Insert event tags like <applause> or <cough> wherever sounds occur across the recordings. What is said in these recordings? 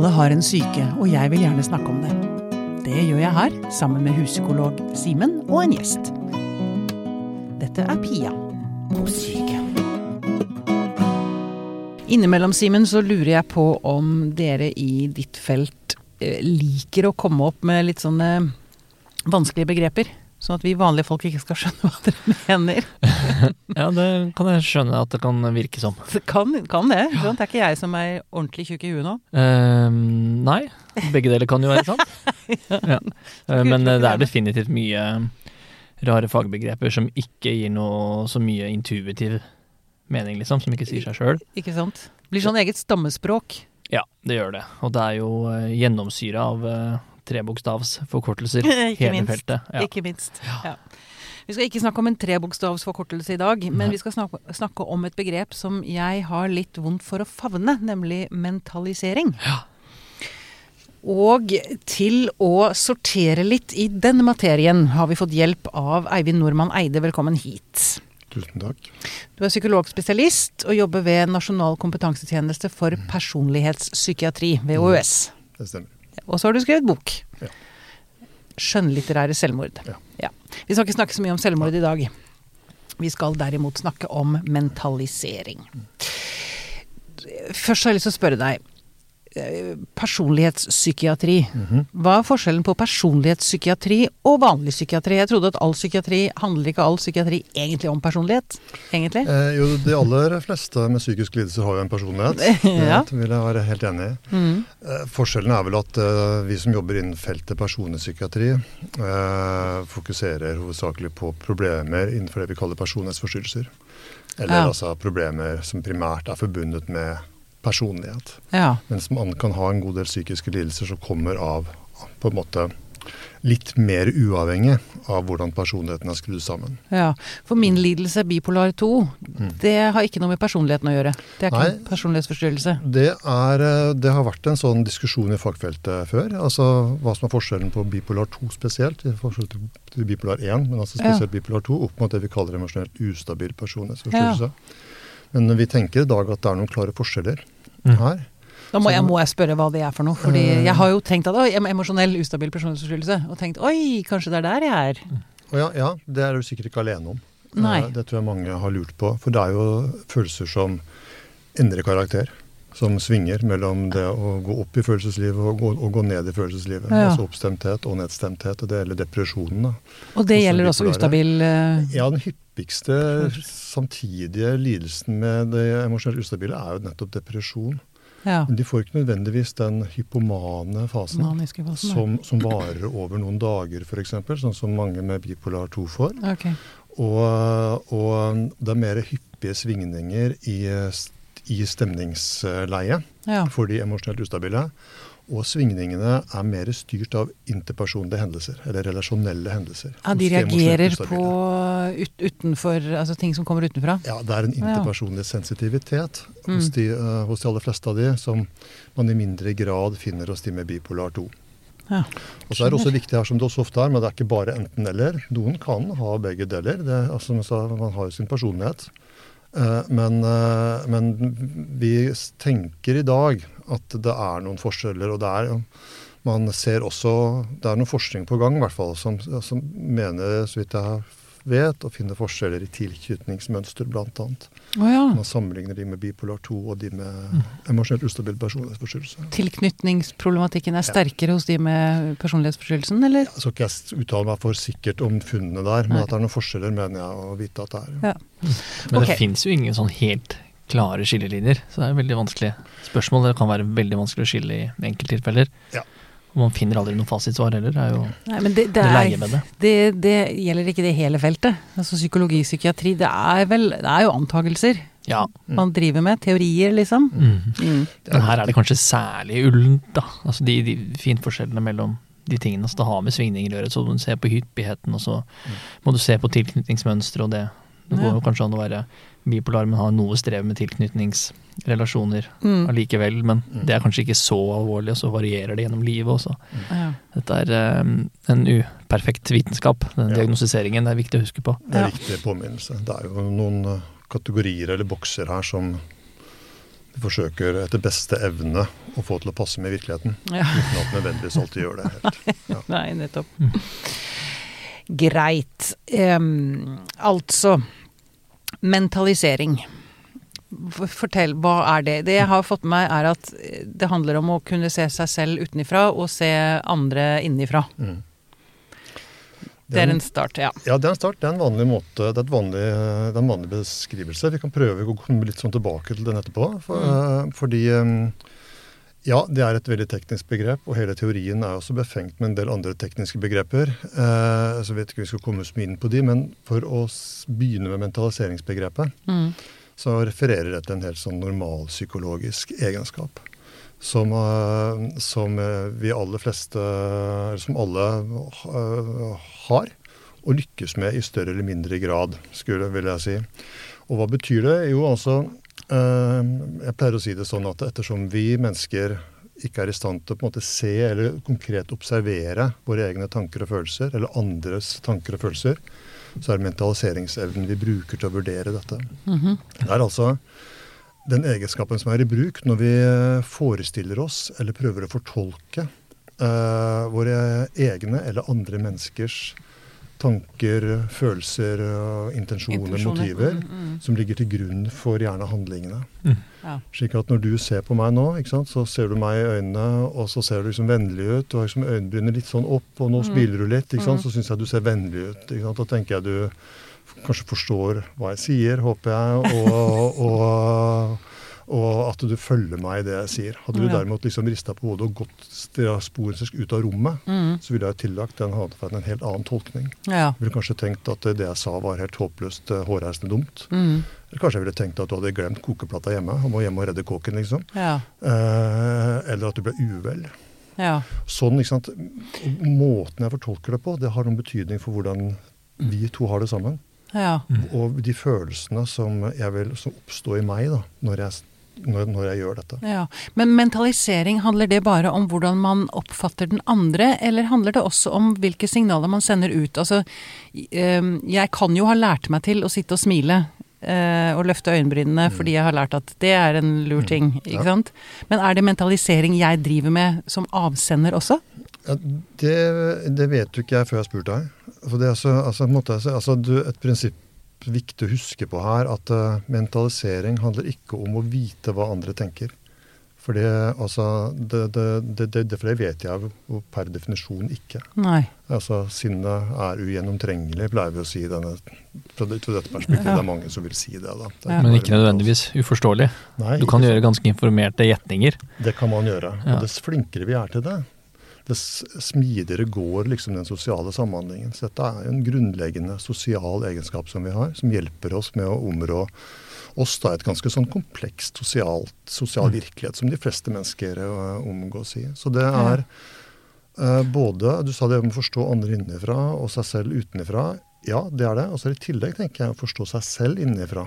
Alle har en syke, og jeg vil gjerne snakke om det. Det gjør jeg her, sammen med huspsykolog Simen og en gjest. Dette er Pia på syke. Innimellom, Simen, så lurer jeg på om dere i ditt felt eh, liker å komme opp med litt sånne vanskelige begreper. Sånn at vi vanlige folk ikke skal skjønne hva dere <laughs> mener. <laughs> Ja, det kan jeg skjønne at det kan virke som. Det kan, kan det. Ja. Det er ikke jeg som er ordentlig tjukk i huet nå. Ehm, nei, begge deler kan jo være sant. <laughs> ja. uh, Men eh, det er definitivt mye rare fagbegreper som ikke gir noe så mye intuitiv mening, liksom. Som ikke sier seg sjøl. Ikke sant? Blir sånn eget stammespråk. Ja, det gjør det. Og det er jo eh, gjennomsyra av eh, trebokstavsforkortelser, <laughs> hele minst. feltet. Ja. Ikke minst. Ja. Vi skal ikke snakke om en trebokstavsforkortelse i dag, men vi skal snakke, snakke om et begrep som jeg har litt vondt for å favne, nemlig mentalisering. Ja. Og til å sortere litt i denne materien har vi fått hjelp av Eivind Nordmann Eide. Velkommen hit. Tusen takk. Du er psykologspesialist og jobber ved Nasjonal kompetansetjeneste for personlighetspsykiatri ved OUS. Det stemmer. Og så har du skrevet bok. Ja. Skjønnlitterære selvmord. Ja. Vi skal ikke snakke så mye om selvmord i dag. Vi skal derimot snakke om mentalisering. Først har jeg lyst til å spørre deg. Personlighetspsykiatri. -hmm. Hva er forskjellen på personlighetspsykiatri og vanlig psykiatri? Jeg trodde at all psykiatri handler ikke all psykiatri egentlig om personlighet? Egentlig? Eh, jo, de aller fleste med psykisk lidelse har jo en personlighet. <laughs> Ja. Det vil jeg være helt enig i. Mm. Eh, forskjellen er vel at eh, vi som jobber innen feltet personlighetspsykiatri, eh, fokuserer hovedsakelig på problemer innenfor det vi kaller personlighetsforstyrrelser. Eller Ja. altså problemer som primært er forbundet med personlighet. Ja. Mens man kan ha en god del psykiske lidelser som kommer av på en måte litt mer uavhengig av hvordan personligheten er skrudd sammen. Ja, for min lidelse, bipolar 2, Mm. det har ikke noe med personligheten å gjøre. Det er ikke Nei. en personlighetsforstyrrelse. Det, er, eh, det har vært en sånn diskusjon i fagfeltet før. Altså hva som er forskjellen på bipolar 2 spesielt, i forskjell til, bipolar 1, men altså Ja. spesielt bipolar 2, opp mot det vi kaller emosjonelt ustabil personlighetsforstyrrelse. Men vi tenker i dag at det er noen klare forskjeller Mm. her. Da må jeg, må jeg spørre hva det er for noe. Fordi Eh. jeg har jo tenkt at oi, em- emosjonell ustabil personlighetsforstyrrelse. Og tenkt oi, kanskje det er der jeg er. Ja, ja, det er du sikkert ikke alene om. Nei. Eh, Det tror jeg mange har lurt på. For det er jo følelser som endrer karakter. Som svinger mellom det å gå opp i følelseslivet og gå, og gå ned i følelseslivet. Ja. Altså oppstemthet og nedstemthet. og Det gjelder depresjonen. da. Og det gjelder også ustabil eh, Ja, den hyppigste samtidige lidelsen med det emosjonelt ustabile er jo nettopp depresjon. ja, Men de får ikke nødvendigvis den hypomane fasen fasen. som, som varer over noen dager, f.eks., sånn som mange med bipolar 2 får. Okay. Og, og det er mer hyppige svingninger i, i stemningsleie Ja. for de emosjonelt ustabile. Og svingningene er mer styrt av interpersonlige hendelser, eller relasjonelle hendelser. ja, de reagerer på ut, utenfor, altså ting som kommer utenfra. Ja, det er en interpersonlig sensitivitet Mm. hos, de, uh, hos de aller fleste av de som man i mindre grad finner hos de med bipolar 2. Ja. Og så er det også viktig her, som det også ofte er, men det er ikke bare enten-eller. Noen kan ha begge deler. Det, altså, man har jo sin personlighet. Eh, men, eh, men vi tenker i dag at det er noen forskjeller, og det er man ser også Det er noe forskning på gang, i hvert fall, som, som mener, så vidt jeg vet, å finne forskjeller i tilknytningsmønster, blant annet. Ja. Man sammenligner de med bipolar 2 og de med emosjonelt ustabil personlighetsforstyrrelse. Tilknytningsproblematikken er sterkere hos de med personlighetsforstyrrelsen, eller? Jeg skal ikke jeg uttale meg for sikkert om funnene der, men Nei. at det er noen forskjeller, mener jeg å vite at det er. Ja. Men okay. det fins jo ingen sånn helt klare skillelinjer, så det er veldig vanskelig spørsmål. Det kan være veldig vanskelig å skille i enkelttilfeller. Ja. Og man finner aldri noe fasitsvar heller. Er jo Nei, men det, det, det er, med det. det, det gjelder ikke det hele feltet. Altså Psykologi, psykiatri, det er vel Det er jo antakelser. Ja. man driver med. Teorier, liksom. Mm. Mm. Men her er det kanskje særlig ullent, da. Altså de, de finforskjellene mellom de tingene. Altså det har med svingninger å gjøre. Så må du se på hyppigheten, og så må du se på tilknytningsmønsteret og det. Det går Ja. jo kanskje an å være bipolar, men har noe strev med tilknytningsrelasjoner Mm. allikevel. Men Mm. det er kanskje ikke så alvorlig, og så varierer det gjennom livet også. Ja. Dette er um, en uperfekt vitenskap, den Ja. diagnostiseringen. Det er viktig å huske på. Det er Ja. viktig påminnelse. Det er jo noen eh, kategorier eller bokser her som Vi forsøker etter beste evne å få til å passe med virkeligheten. Ja. Uten at nødvendigvis alltid gjør det helt. Ja. <laughs> Nei, nettopp. Greit. Um, altså Mentalisering. Fortell, hva er det? Det jeg har fått med meg, er at det handler om å kunne se seg selv utenifra og se andre innifra. Mm. Det er en start, ja. Ja, det er en start. Det er en vanlig måte, det er, vanlig, det er en vanlig beskrivelse. Vi kan prøve å komme litt sånn tilbake til den etterpå. For, mm. Fordi eh, ja, det er et veldig teknisk begrep, og hele teorien er også befengt med en del andre tekniske begreper. Eh, så vet ikke vi skal komme så mye inn på de, men for å begynne med mentaliseringsbegrepet, Mm. så refererer det til en helt sånn normalpsykologisk egenskap. Som, eh, som eh, vi aller fleste, eller som alle eh, har, og lykkes med i større eller mindre grad, skulle vil jeg si. Og hva betyr det? Jo, altså eh, Jeg pleier å si det sånn at ettersom vi mennesker ikke er i stand til å på en måte se eller konkret observere våre egne tanker og følelser, eller andres tanker og følelser, så er det mentaliseringsevnen vi bruker til å vurdere dette. Mhm. Det er altså den egenskapen som er i bruk når vi eh, forestiller oss eller prøver å fortolke uh, våre egne eller andre menneskers tanker, følelser, intensjoner, Intensjoner. motiver, Mm, mm. som ligger til grunn for gjerne handlingene. Ja. Slik at når du ser på meg nå, ikke sant, så ser du meg i øynene, og så ser du liksom vennlig ut. Du har liksom øyenbrynene litt sånn opp, og nå Mm. smiler du litt. ikke sant, Mm. Så syns jeg du ser vennlig ut. ikke sant, Da tenker jeg du kanskje forstår hva jeg sier, håper jeg, og, og, og at du følger meg i det jeg sier. Hadde du Ja. derimot liksom rista på hodet og gått sporensk ut av rommet, Mm. så ville jeg tillagt den atferden en helt annen tolkning. Ja. Jeg ville kanskje tenkt at det jeg sa var helt håpløst eh, hårreisende dumt. Mm. Eller kanskje jeg ville tenkt at du hadde glemt kokeplata hjemme og må hjem og redde kåken, liksom. Ja. Eh, eller at du ble uvel. Ja. Sånn, ikke sant. Måten jeg fortolker det på, det har noen betydning for hvordan vi to har det sammen. Ja. Og de følelsene som, jeg vil, som oppstår i meg da, når jeg, når, når jeg gjør dette. Ja, Men mentalisering, handler det bare om hvordan man oppfatter den andre, eller handler det også om hvilke signaler man sender ut? Altså, eh, jeg kan jo ha lært meg til å sitte og smile eh, og løfte øyenbrynene fordi jeg har lært at det er en lur ting, ikke Ja. sant? Men er det mentalisering jeg driver med som avsender også? Ja, det, det vet jo ikke jeg før jeg har spurt deg. For det er så, altså, måte, altså, du, et prinsipp viktig å huske på her, at uh, mentalisering handler ikke om å vite hva andre tenker. For det, altså, det, det, det, det, det, for det vet jeg jo per definisjon ikke. Nei. Altså, Sinnet er ugjennomtrengelig, pleier vi å si. Denne, fra, det, fra dette perspektivet. Ja. Det er mange som vil si det. da. Det Ja. Men ikke nødvendigvis uforståelig. Nei, Du kan gjøre ganske informerte gjetninger. det kan man gjøre. Ja. Og dess flinkere vi er til det, dess smidigere går liksom den sosiale samhandlingen. Så dette er jo en grunnleggende sosial egenskap som vi har, som hjelper oss med å områ oss da et ganske sånn komplekst sosialt, sosial Mm. virkelighet som de fleste mennesker eh, omgås i. Så det er eh, både Du sa det om å forstå andre innenfra og seg selv utenfra. Ja, det er det. Og så i tillegg tenker jeg å forstå seg selv innenfra.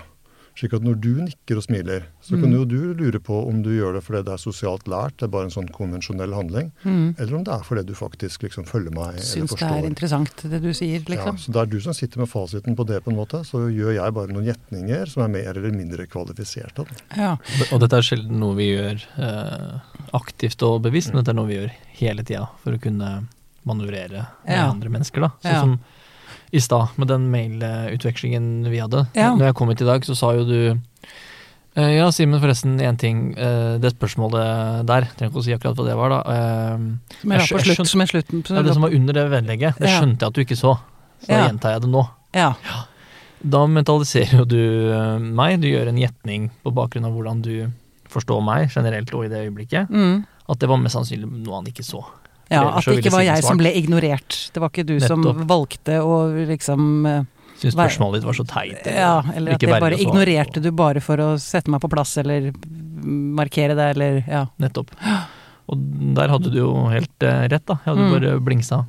Slik at når du nikker og smiler, så kan Mm. jo du lure på om du gjør det fordi det er sosialt lært, det er bare en sånn konvensjonell handling, Mm. eller om det er fordi du faktisk liksom følger meg eller forstår. Syns det er interessant det du sier, liksom. Ja, så det er du som sitter med fasiten på det, på en måte. Så gjør jeg bare noen gjetninger som er mer eller mindre kvalifiserte. Ja. Og dette er sjelden noe vi gjør eh, aktivt og bevisst, men dette er noe vi gjør hele tida for å kunne manøvrere med Ja. andre mennesker. da. Sånn Ja. som i stad, med den mailutvekslingen vi hadde. Ja. Når jeg kom hit i dag, så sa jo du eh, Ja, Simen, forresten, én ting. eh, det spørsmålet der, trenger ikke å si akkurat hva det var, da. eh, Som jeg Jeg på slutt, som er slutten. ja, det som var under det vedlegget, det skjønte jeg at du ikke så. Så da Ja. gjentar jeg det nå. Ja. Da mentaliserer jo du meg. Du gjør en gjetning på bakgrunn av hvordan du forstår meg generelt og i det øyeblikket. Mm. At det var mest sannsynlig noe han ikke så. Ja, at det ikke var jeg som ble ignorert. Det var ikke du som valgte å liksom eh, Syns spørsmålet ditt var så teit. Ja, eller at det bare ignorerte du bare for å sette meg på plass eller markere deg, eller ja. Nettopp. Og der hadde du jo helt eh, rett, da. Jeg hadde Mm. bare blingsa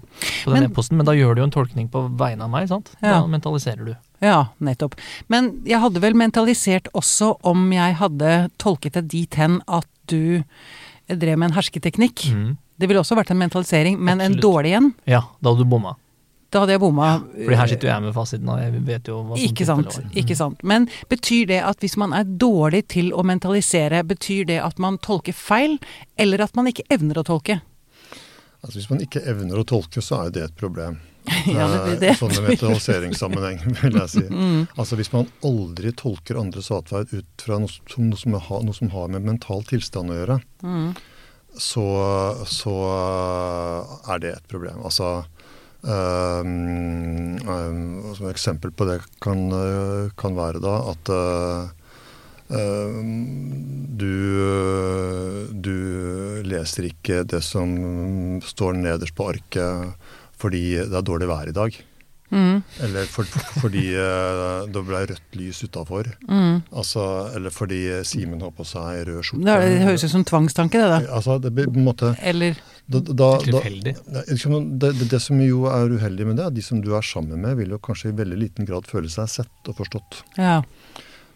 på den e-posten. Men da gjør du jo en tolkning på vegne av meg, sant? Ja. Da mentaliserer du. Ja, nettopp. Men jeg hadde vel mentalisert også om jeg hadde tolket det dit hen at du drev med en hersketeknikk. Mhm. Det ville også vært en mentalisering, men en dårlig en. Ja, da hadde du bomma. da hadde jeg bomma. Fordi her sitter jo jeg med fasiten, og jeg vet jo hva som Ikke sant. ikke sant. Men betyr det at hvis man er dårlig til å mentalisere, betyr det at man tolker feil, eller at man ikke evner å tolke? Altså Hvis man ikke evner å tolke, så er jo det et problem. <laughs> Ja, det blir det. Eh, Sånn i mentaliseringssammenheng, <laughs> vil jeg si. <laughs> Mm. Altså Hvis man aldri tolker andres atferd ut fra noe som, noe, som har, noe som har med mental tilstand å gjøre, Mm. Så, så er det et problem. Altså um, um, Som eksempel på det kan, uh, kan være da at uh, du, du leser ikke det som står nederst på arket fordi det er dårlig vær i dag. Mm. Eller for, fordi uh, det ble rødt lys utafor. Mm. Altså, eller fordi Simen har på seg rød skjorte. Det, det høres ut som tvangstanke, det da. Altså, det blir på en måte Eller da, da, da, Tilfeldig. Liksom, det, det, det som jo er uheldig med det, er de som du er sammen med, vil jo kanskje i veldig liten grad føle seg sett og forstått. Ja.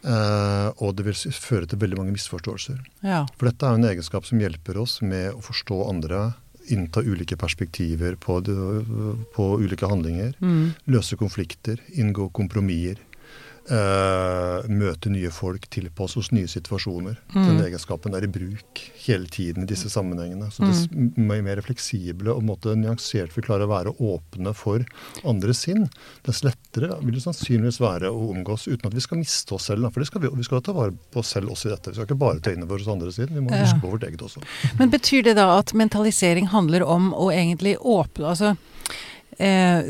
Eh, og det vil føre til veldig mange misforståelser. Ja. For dette er jo en egenskap som hjelper oss med å forstå andre, innta ulike perspektiver på, på ulike handlinger, Mm. løse konflikter, inngå kompromisser. Eh, møte nye folk, tilpasse oss nye situasjoner. Mm. Den egenskapen er i bruk hele tiden i disse sammenhengene. Så dess Mm. mer fleksible og måte, nyansert vi klarer å være åpne for andres sinn, dess lettere vil det sannsynligvis være å omgås uten at vi skal miste oss selv. For det skal vi, vi skal ta vare på oss selv også i dette. Vi skal ikke bare ta inn over oss andres sinn, vi må huske på vårt eget også. Men betyr det da at mentalisering handler om å egentlig åpne Altså, eh,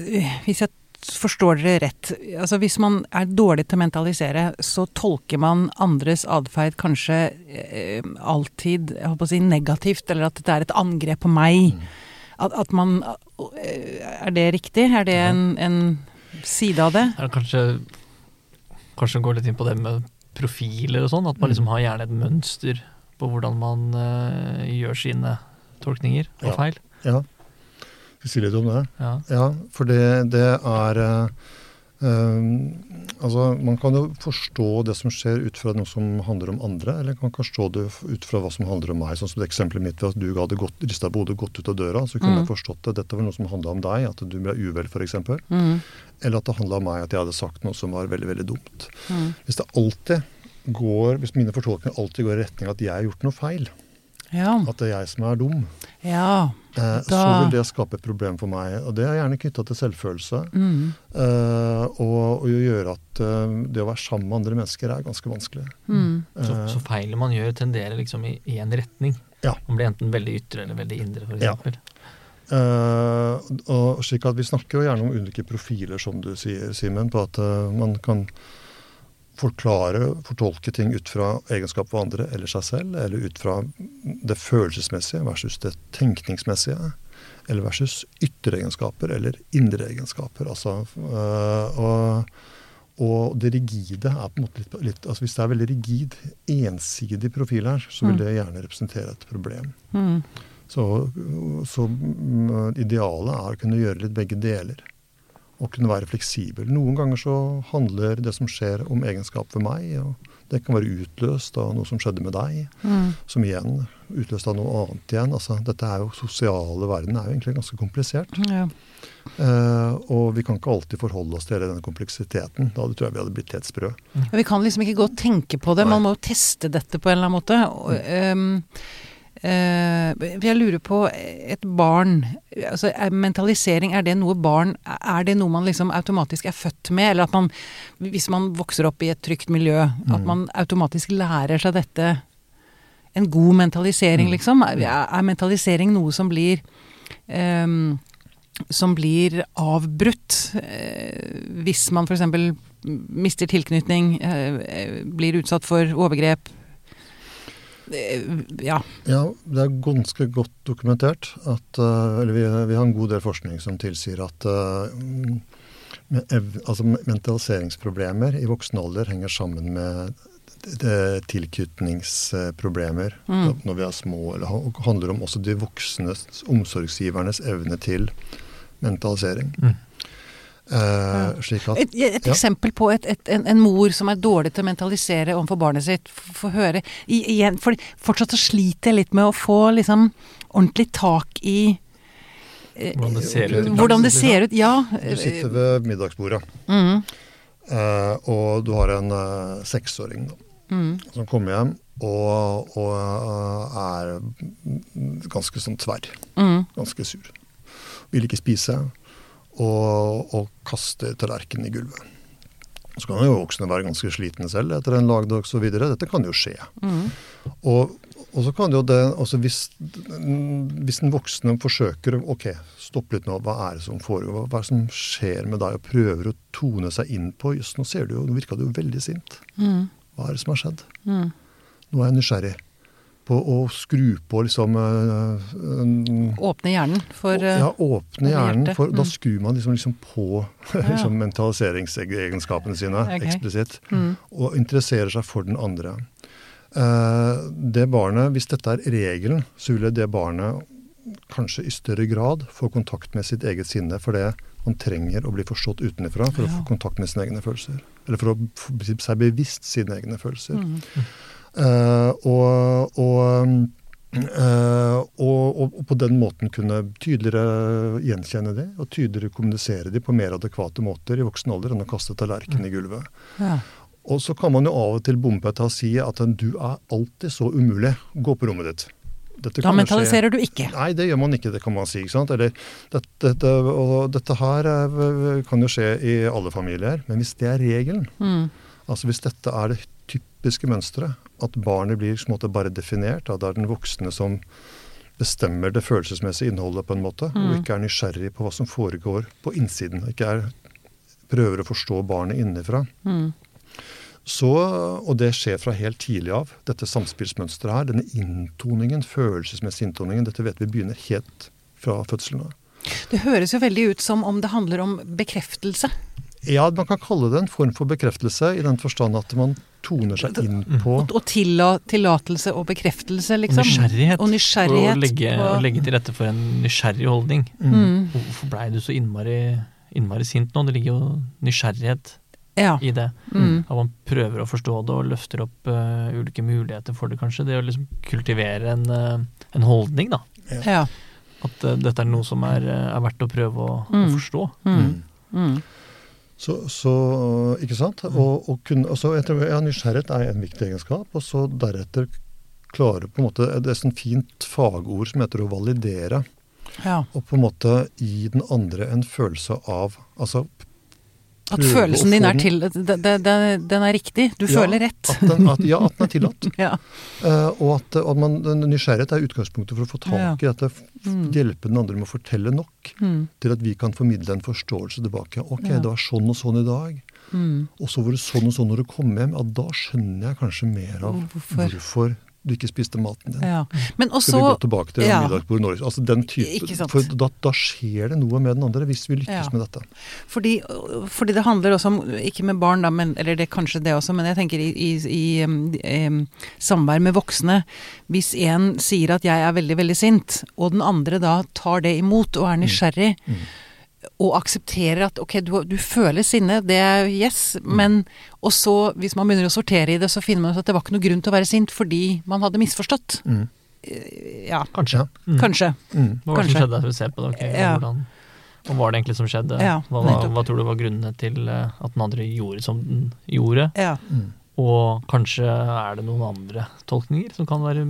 hvis jeg forstår dere rett altså Hvis man er dårlig til å mentalisere, så tolker man andres atferd kanskje eh, alltid jeg håper å si, negativt, eller at dette er et angrep på meg. At, at man eh, Er det riktig? Er det en, en side av det? Ja, kanskje Kanskje gå litt inn på det med profiler og sånn, at man Mm. liksom har gjerne et mønster på hvordan man eh, gjør sine tolkninger og Ja. feil. Ja. Skal si litt om det? Ja. Ja, for det, det er eh, Altså, man kan jo forstå det som skjer ut fra noe som handler om andre, eller man kan forstå det ut fra hva som handler om meg. Sånn som det eksempelet mitt ved at du hadde gått, rista på hodet og gått ut av døra. Så kunne Mm. jeg forstått at dette var noe som handla om deg, at du ble uvel f.eks. Mm. Eller at det handla om meg, at jeg hadde sagt noe som var veldig, veldig dumt. Mm. Hvis det alltid går, hvis mine fortolkninger alltid går i retning av at jeg har gjort noe feil, Ja. at det er jeg som er dum, ja. eh, så vil det skape et problem for meg. Og det er gjerne knytta til selvfølelse. Mm. Eh, og, og gjøre at eh, det å være sammen med andre mennesker er ganske vanskelig. Mm. Så, Eh, så feilene man gjør, tenderer liksom i én retning. Ja. Man blir enten veldig ytre eller veldig indre, eksempel. eh, og slik at Vi snakker jo gjerne om ulike profiler, som du sier, Simen. På at eh, man kan forklare, fortolke ting ut fra egenskap for andre eller seg selv, eller ut fra det følelsesmessige versus det tenkningsmessige. Eller versus ytre egenskaper eller indre egenskaper. Altså, øh, og, og det rigide er på en måte litt, litt altså Hvis det er veldig rigid, ensidig profil her, så vil Mm. det gjerne representere et problem. Mm. Så, så mm, idealet er å kunne gjøre litt begge deler. Og kunne være fleksibel. Noen ganger så handler det som skjer om egenskap ved meg. og Det kan være utløst av noe som skjedde med deg, Mm. som igjen utløst av noe annet igjen. Altså, dette er jo sosiale verden er jo egentlig ganske komplisert. Ja. Uh, og vi kan ikke alltid forholde oss til hele denne kompleksiteten. Da tror jeg vi hadde blitt helt sprø. Ja, Vi kan liksom ikke gå og tenke på det, man må jo teste dette på en eller annen måte. Og, eh, jeg lurer på et barn altså er Mentalisering, er det noe barn Er det noe man liksom automatisk er født med? Eller at man, hvis man vokser opp i et trygt miljø, at Mm. man automatisk lærer seg dette? En god mentalisering, Mm. liksom? Er, er mentalisering noe som blir um, som blir avbrutt eh, hvis man f.eks. mister tilknytning, eh, eh, blir utsatt for overgrep. Eh, ja. Ja, det er ganske godt dokumentert at eh, Eller vi, vi har en god del forskning som tilsier at eh, altså mentaliseringsproblemer i voksen alder henger sammen med tilknytningsproblemer Mm. når vi er små. Eller ha- handler om også de voksnes, omsorgsgivernes evne til mentalisering. Mm. Eh, slik at Et, et Ja. eksempel på et, et, en, en mor som er dårlig til å mentalisere overfor barnet sitt. Få høre I, igjen, for Fortsatt så sliter jeg litt med å få liksom ordentlig tak i eh, Hvordan det ser ut Hvordan det ser ut, ja. Du sitter ved middagsbordet, Mm, uh, og du har en uh, seksåring da, mm, som kommer hjem og, og eh, er ganske sånn tverr. mm, Ganske sur. Vil ikke spise, og, og kaster tallerkenen i gulvet. Så kan jo voksne være ganske slitne selv etter en lagdag osv. Dette kan jo skje. mm, Og, og så kan jo det, altså hvis, hvis den voksne forsøker ok, stopp litt nå, hva er det som foregår, hva er det som skjer med deg, og prøver å tone seg inn på Jøss, nå ser du jo, nå virka du jo veldig sint. mm, Hva er det som har skjedd? mm. Nå er jeg nysgjerrig på å skru på liksom øh, øh, Åpne hjernen for eh, ja, åpne hjernen. For, mm. da skrur man liksom, liksom på <laughs> liksom mentaliseringsegenskapene sine okay. eksplisitt. mm, Og interesserer seg for den andre. Uh, det barnet, Hvis dette er regelen, så ville det barnet kanskje i større grad få kontakt med sitt eget sinne. For det man trenger å bli forstått utenfra for å få kontakt med sine egne følelser. Eller for å bli seg bevisst sine egne følelser. mm. Eh, og, og, Uh, og, og, på den måten kunne tydeligere gjenkjenne det, og tydeligere kommunisere de på mer adekvate måter i voksen alder enn å kaste tallerken i gulvet. Ja. Og så kan man jo av og til bompe til å si at du er alltid så umulig. Gå på rommet ditt. Dette Da skje- mentaliserer du ikke. Nei, det gjør man ikke, det kan man si. Eller, dette, dette, og dette her kan jo skje i alle familier, men hvis det er regelen, Mm. Altså Hvis dette er det typiske mønsteret, at barnet blir måte bare definert, at det er den voksne som bestemmer det følelsesmessige innholdet på en måte, Mm. og ikke er nysgjerrig på hva som foregår på innsiden, ikke er, prøver å forstå barnet innenfra. Mm. Så, og det skjer fra helt tidlig av, dette samspillsmønsteret her, denne inntoningen, følelsesmessige inntoningen, dette vet vi begynner helt fra fødselen av. Det høres jo veldig ut som om det handler om bekreftelse. Ja, man kan kalle det en form for bekreftelse, i den forstand at man toner seg inn på Og, og tillatelse og bekreftelse, liksom. Nysgjerrighet. Og nysgjerrighet. Og legge, på- og legge til rette for en nysgjerrig holdning. Mm. Hvorfor blei du så innmari, innmari sint nå? Det ligger jo nysgjerrighet Ja. i det. Mm. At man prøver å forstå det og løfter opp uh, ulike muligheter for det, kanskje. Det å liksom kultivere en, uh, en holdning, da. ja. At uh, dette er noe som er, er verdt å prøve å, å Mm. forstå. Mm. Mm. Så, så Ikke sant? Og, og kunne, altså, tror, ja, Nysgjerrighet er en viktig egenskap. Og så deretter klare på en måte, Det er et sånt fint fagord som heter å validere. ja. Og på en måte gi den andre en følelse av altså, At følelsen din er til den, den, er riktig. Du Ja, føler rett. at den, at, ja, at den er tillatt. <laughs> Ja. uh, og at, at man, nysgjerrighet er utgangspunktet for å få tak i dette. Mm. Hjelpe den andre med å fortelle nok Mm. til at vi kan formidle en forståelse tilbake. Ok, det var sånn og sånn i dag. Mm. Og så var det sånn og sånn når du kom hjem. Ja, da skjønner jeg kanskje mer av Hvorfor? hvorfor, du ikke spiste maten din. Ja. Men Skal vi gå tilbake til ja. middagsbordet Norge? Altså den type, For da, da skjer det noe med den andre, hvis vi lykkes Ja. med dette. Fordi, fordi det handler også om, ikke med barn da, men, eller det kanskje det også, men jeg tenker i, i, i um, samvær med voksne. Hvis en sier at jeg er veldig, veldig sint, og den andre da tar det imot og er nysgjerrig, Mm. Og aksepterer at ok, du, du føler sinne, det er yes, men Og så, hvis man begynner å sortere i det, så finner man ut at det var ikke noe grunn til å være sint fordi man hadde misforstått. Mm. Ja, Kanskje. Mm. kanskje. Mm. Hva var det Kanskje. som skjedde? Se på det. okay, Ja. hvordan, Hva var det egentlig som skjedde? Ja, hva, hva, hva tror du var grunnene til eh, at den andre gjorde som den gjorde? Ja. Mm. Og kanskje er det noen andre tolkninger som kan være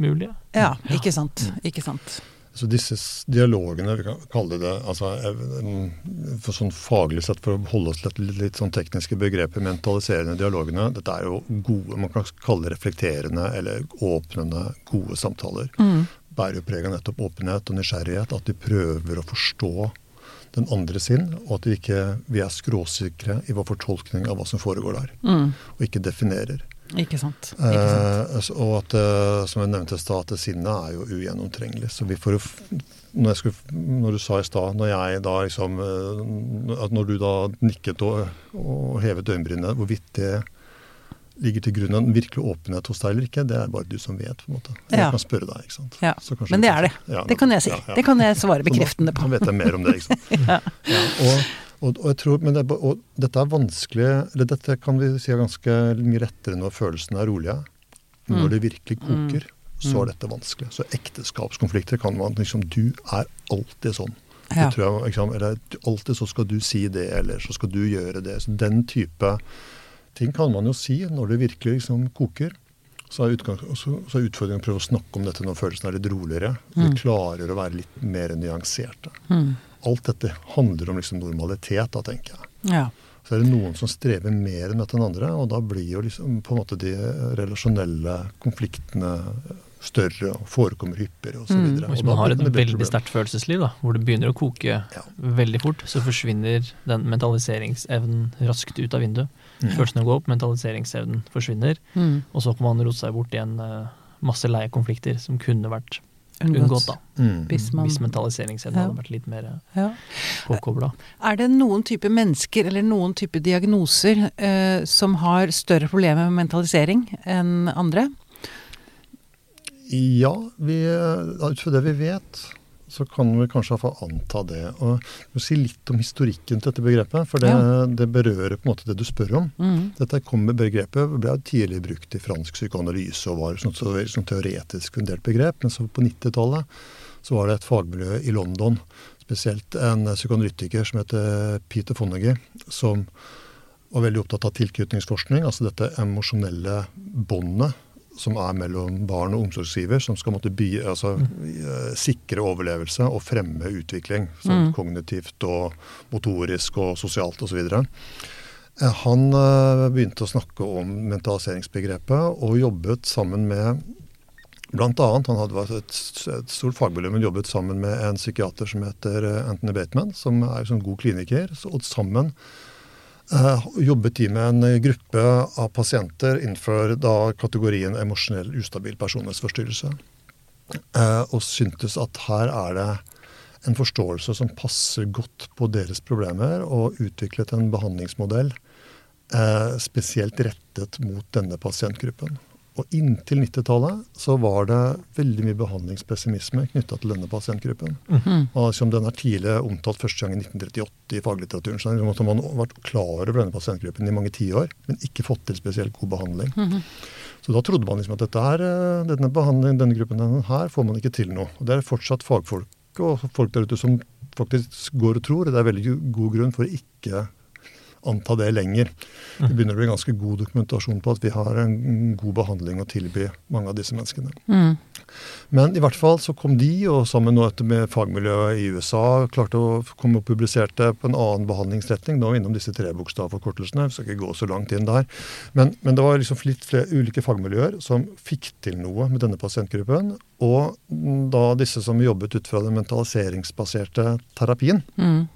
mulige? ja ikke sant. Ikke sant. Så disse dialogene, vi kan kalle det altså, eh, for sånn faglig sett, for å holde oss til litt, litt sånn tekniske begreper, mentaliserende dialogene, dette er jo gode, man kan kalle det reflekterende eller åpnende, gode samtaler. Mm. Bærer jo preg av nettopp åpenhet og nysgjerrighet, at de prøver å forstå den andre sin, og at vi ikke vi er skråsikre i vår fortolkning av hva som foregår der, Mm. og ikke definerer. Ikke sant. Ikke sant. Eh, og at, eh, som jeg nevnte i stad, at sinnet er jo ugjennomtrengelig. Så vi får jo når, jeg skulle, når du sa i stad, når jeg da liksom eh, at Når du da nikket og, og hevet øyenbrynene, hvorvidt det ligger til grunn en virkelig åpenhet hos deg eller ikke, det er bare du som vet. på en måte. Jeg Ja. kan spørre deg, ikke sant. Ja, Så Men det er det. Ja, Det kan jeg si. Det kan jeg svare bekreftende på. nå, vet jeg mer om det. ikke sant. <laughs> Ja. Ja, og, og, og jeg tror, men det, og dette er vanskelig eller Dette kan vi si er ganske mye rettere når følelsene er rolige. Når Mm. det virkelig koker, så Mm. er dette vanskelig. Så ekteskapskonflikter kan man liksom Du er alltid sånn. Tror jeg, liksom. Eller alltid så skal du si det, eller så skal du gjøre det. Så Den type ting kan man jo si når det virkelig liksom koker. Så er, så, så er utfordringen å prøve å snakke om dette når følelsene er litt roligere. Vi Mm. klarer å være litt mer nyanserte. Mm. Alt dette handler om liksom normalitet, da, tenker jeg. Ja. Så er det noen som strever mer med enn andre, og da blir jo liksom på en måte de relasjonelle konfliktene større og forekommer hyppigere osv. Mm. Hvis man har et veldig sterkt følelsesliv, da, hvor det begynner å koke Ja. veldig fort, så forsvinner den mentaliseringsevnen raskt ut av vinduet. Mm. Følelsene går opp, mentaliseringsevnen forsvinner, Mm. og så kan man rote seg bort i en eh, masse leie konflikter som kunne vært unngått, da. Mm. Hvis man Hvis mentaliseringsevnen Ja. hadde vært litt mer eh, ja. påkobla. Er det noen type mennesker eller noen type diagnoser eh, som har større problemer med mentalisering enn andre? Ja, vi, ut fra det vi vet, så kan vi kanskje få anta det. Og jeg må si litt om historikken til dette begrepet, for det, Ja. det berører på en måte det du spør om. Mm. Dette kommer begrepet ble tidlig brukt i fransk psykoanalyse og var sånn, så, sånn teoretisk fundert begrep, men så på 90-tallet så var det et fagmiljø i London, spesielt en psykoanalytiker som heter Peter Fonagy, som var veldig opptatt av tilknytningsforskning, altså dette emosjonelle båndet som er mellom barn og omsorgsgiver, som skal måtte by, altså, mm. sikre overlevelse og fremme utvikling, sånn Mm. kognitivt og motorisk og sosialt osv. Eh, Han eh, begynte å snakke om mentaliseringsbegrepet og jobbet sammen med Blant annet, Han hadde et, et stort fagmiljø, men jobbet sammen med en psykiater som heter Anthony Bateman, som er en god kliniker. Så, og sammen jobbet de med en gruppe av pasienter innenfor da kategorien emosjonell ustabil personlighetsforstyrrelse. Eh, og syntes at her er det en forståelse som passer godt på deres problemer, og utviklet en behandlingsmodell eh, spesielt rettet mot denne pasientgruppen. Og inntil 90-tallet så var det veldig mye behandlingspessimisme knytta til denne pasientgruppen. Mm. -hmm. som Den er tidlig omtalt første gang i 1938 i faglitteraturen. Så man vært klar over denne pasientgruppen i mange tiår, men ikke fått til spesielt god behandling. Mhm. Så da trodde man liksom at dette her, eh, denne, behandling, denne gruppen denne her får man ikke til noe. Og Det er fortsatt fagfolk og folk der ute som faktisk går og tror. og Det er veldig god grunn for å ikke anta det lenger. Det begynner å bli ganske god dokumentasjon på at vi har en god behandling å tilby mange av disse menneskene. Mm. Men i hvert fall så kom de, og sammen nå etter med fagmiljøet i USA, klarte å komme og publiserte på en annen behandlingsretning. Nå innom disse trebokstavforkortelsene. Vi skal ikke gå så langt inn der. Men, men det var liksom litt flere ulike fagmiljøer som fikk til noe med denne pasientgruppen. Og da disse som jobbet ut fra den mentaliseringsbaserte terapien, Mm.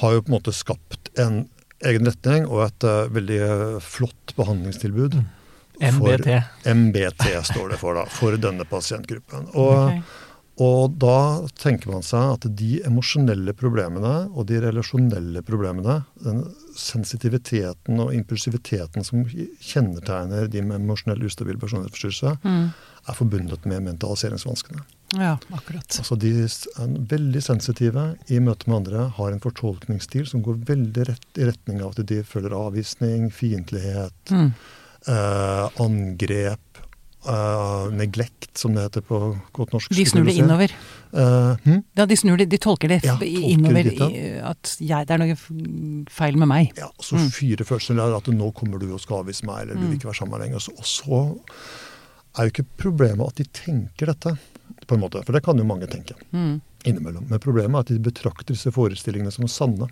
har jo på en måte skapt en egen retning og et uh, veldig eh, flott behandlingstilbud. For- MBT. MBT står det for, da, for denne pasientgruppen. Og, okay. og da tenker man seg at de emosjonelle problemene og de relasjonelle problemene, den sensitiviteten og impulsiviteten som kjennetegner de med emosjonell ustabil personlighetsforstyrrelse, Mm. er forbundet med mentaliseringsvanskene. Ja, akkurat. Altså De er veldig sensitive i møte med andre, har en fortolkningsstil som går veldig rett i retning av at de føler avvisning, fiendtlighet, Mm. eh, angrep, eh, neglekt, som det heter på godt norsk. De snur det innover. Eh, hm? Ja, de snur det, de tolker det Ja, tolker innover dit, ja. at jeg, det er noe feil med meg. Ja, så Mm. fyrer følelsen der at nå kommer du og skal avvise meg, eller du vil Mm. ikke være sammen med meg lenger. Og så er jo ikke problemet at de tenker dette, på en måte. For det kan jo mange tenke Mm. innimellom. Men problemet er at de betrakter disse forestillingene som sanne.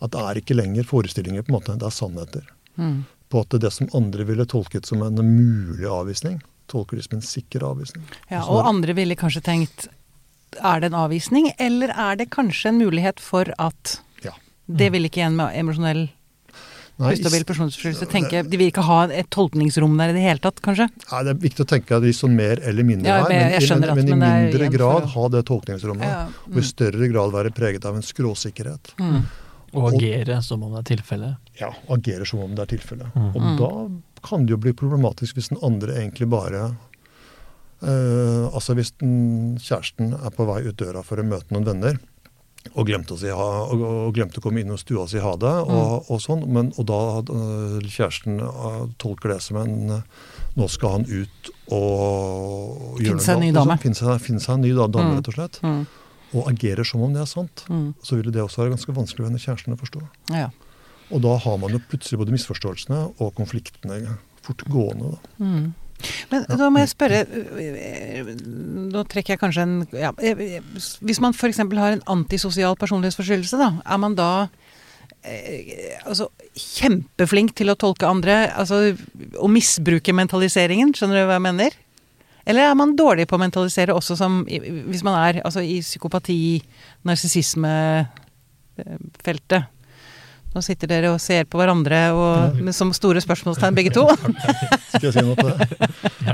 At det er ikke lenger forestillinger, på en måte, det er sannheter. Mm. På at det som andre ville tolket som en mulig avvisning, tolker de som en sikker avvisning. Ja, Så og andre ville kanskje tenkt er det en avvisning, eller er det kanskje en mulighet for at Ja. Det vil ikke en med emosjonell ustabil personlighetsforstyrrelse tenke De vil ikke ha et tolkningsrom der i det hele tatt, kanskje? Nei, Det er viktig å tenke at de sånn mer eller mindre Ja, her, men jeg men, men, men i er mindre for grad å- ha det tolkningsrommet. Ja, Og i mm. større grad være preget av en skråsikkerhet. Mm. Og agere som om det er tilfellet. Ja, agere som om det er tilfellet. Mm. Og Mm. da kan det jo bli problematisk hvis den andre egentlig bare eh, Altså hvis den, kjæresten er på vei ut døra for å møte noen venner, og glemte å, si ha, og, og glemte å komme inn og stua og si ha det, Mm. og, og sånn, men, og da eh, kjæresten eh, tolker det som en eh, Nå skal han ut og Finne seg en ny dame. Finne seg, finne seg en ny dame, Mm. rett og slett. Mm. og agerer som om det er sant, Mm. så ville det også være ganske vanskelig for kjæresten å forstå. Ja. Og da har man jo plutselig både misforståelsene og konfliktene fort gående. Da. Mm. Men da må jeg spørre øh, Nå trekker jeg kanskje en ja, øh, Hvis man f.eks. har en antisosial personlighetsforstyrrelse, da, er man da eh, altså, kjempeflink til å tolke andre? Altså å misbruke mentaliseringen? Skjønner du hva jeg mener? Eller er man dårlig på å mentalisere også som Hvis man er altså, i psykopati, narsissisme-feltet? Nå sitter dere og ser på hverandre og, med, som store spørsmålstegn, begge to. <laughs> Skal jeg si noe til det?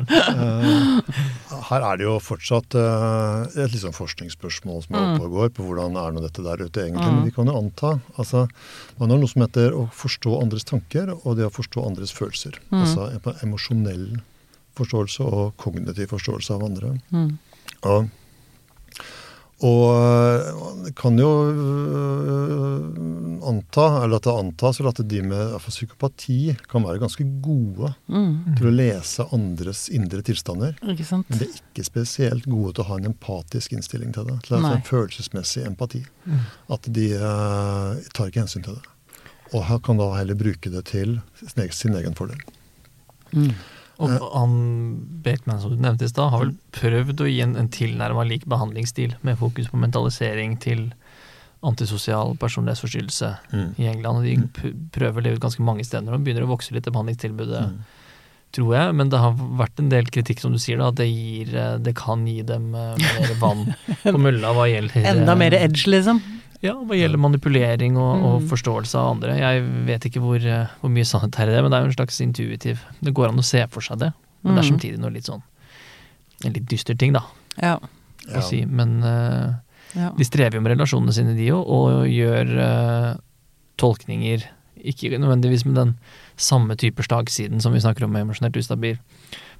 Uh, <laughs> her er det jo fortsatt uh, et liksom forskningsspørsmål som mm. pågår på hvordan er nå dette der ute egentlig. Men vi kan jo anta altså, Man har noe som heter å forstå andres tanker og det å forstå andres følelser. Altså en emosjonell forståelse og kognitiv forståelse av andre. Mm. Og, og øh, det kan jo øh, anta, eller at det antas at de med psykopati kan være ganske gode Mm. til å lese andres indre tilstander. Ikke sant? Men de er ikke spesielt gode til å ha en empatisk innstilling til det. Til altså en følelsesmessig empati. At de uh, tar ikke hensyn til det. Og her kan da heller bruke det til sin egen, sin egen fordel. Mm. Og han Bateman som du nevnte i stad, har vel prøvd å gi en, en tilnærma lik behandlingsstil, med fokus på mentalisering til antisosial personlighetsforstyrrelse Mm. i England. Og de prøver det ut ganske mange steder og begynner å vokse litt i behandlingstilbudet, Mm. tror jeg. Men det har vært en del kritikk, som du sier, da, at det, gir, eh, det kan gi dem eh, mer vann <laughs> på mølla hva gjelder Enda eh, mer edge, liksom. Ja, hva gjelder manipulering og, og Mm. forståelse av andre. Jeg vet ikke hvor, eh, hvor mye sannhet her er i det, men det er jo en slags intuitiv Det går an å se for seg det, men det er Mm. samtidig noe litt sånn En litt dyster ting, da, Ja. å si. Men uh, ja. de strever jo med relasjonene sine, de òg, og gjør uh, tolkninger ikke nødvendigvis med den samme type slagsiden som vi snakker om med emosjonelt ustabil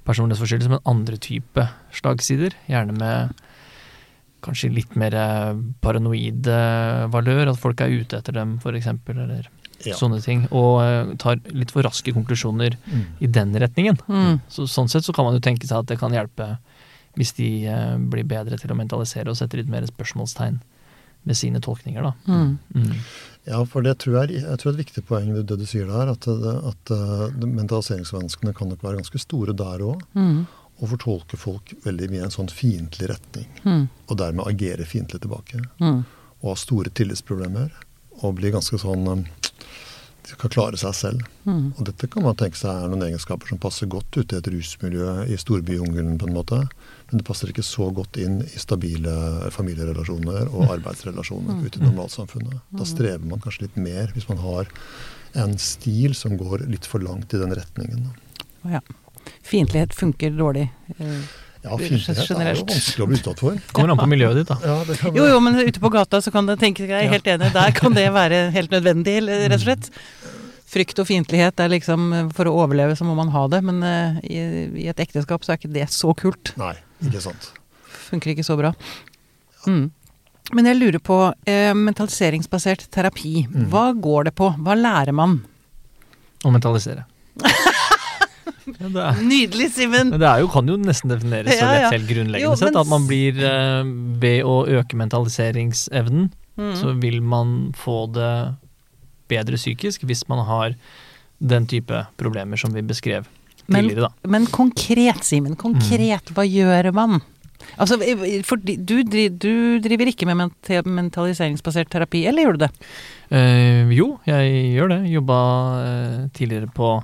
personlighetsforstyrrelse, men andre type slagsider. Gjerne med kanskje litt mer eh, paranoid valør, at folk er ute etter dem, f.eks., eller Ja. sånne ting. Og eh, tar litt for raske konklusjoner Mm. i den retningen. Mm. Så, sånn sett så kan man jo tenke seg at det kan hjelpe hvis de eh, blir bedre til å mentalisere og sette litt mer spørsmålstegn med sine tolkninger, da. Mm. Mm. Ja, for det tror jeg, jeg tror et viktig poeng det, det du sier der, at, at mentaliseringsvanskene kan nok være ganske store der òg. Mm. Og fortolke folk veldig mye i en sånn fiendtlig retning. Mm. Og dermed agere fiendtlig tilbake. Mm. Og ha store tillitsproblemer. Og bli ganske sånn um, De skal klare seg selv. Mm. Og dette kan man tenke seg er noen egenskaper som passer godt ute i et rusmiljø i storbyjungelen, på en måte. Men det passer ikke så godt inn i stabile familierelasjoner og arbeidsrelasjoner ute i normalsamfunnet. Da strever man kanskje litt mer hvis man har en stil som går litt for langt i den retningen. da. Ja. Fiendtlighet funker dårlig. Eh, Ja, fiendtlighet er jo vanskelig å bli utsatt for. Kommer an på miljøet ditt, da. Ja, det kan Jo, jo, men ute på gata så kan det tenke Jeg er helt enig. Der kan det være helt nødvendig, rett og slett. Frykt og fiendtlighet er liksom eh, For å overleve så må man ha det, men eh, i, i et ekteskap så er ikke det så kult. Nei, ikke sant. Funker ikke så bra. Mm. Men jeg lurer på eh, mentaliseringsbasert terapi. Mm. Hva går det på? Hva lærer man? Å mentalisere. <laughs> ja, Nydelig, Simen! det er jo, kan jo nesten defineres så lett helt grunnleggende Jo, sett. At man blir eh, Ved å øke mentaliseringsevnen, Mm. så vil man få det bedre psykisk hvis man har den type problemer som vi beskrev tidligere, da. Men konkret, Simen. Konkret, hva gjør man? Altså, for du, du driver ikke med mentaliseringsbasert terapi, eller gjør du det? Eh, jo, jeg gjør det. Jobba eh, tidligere på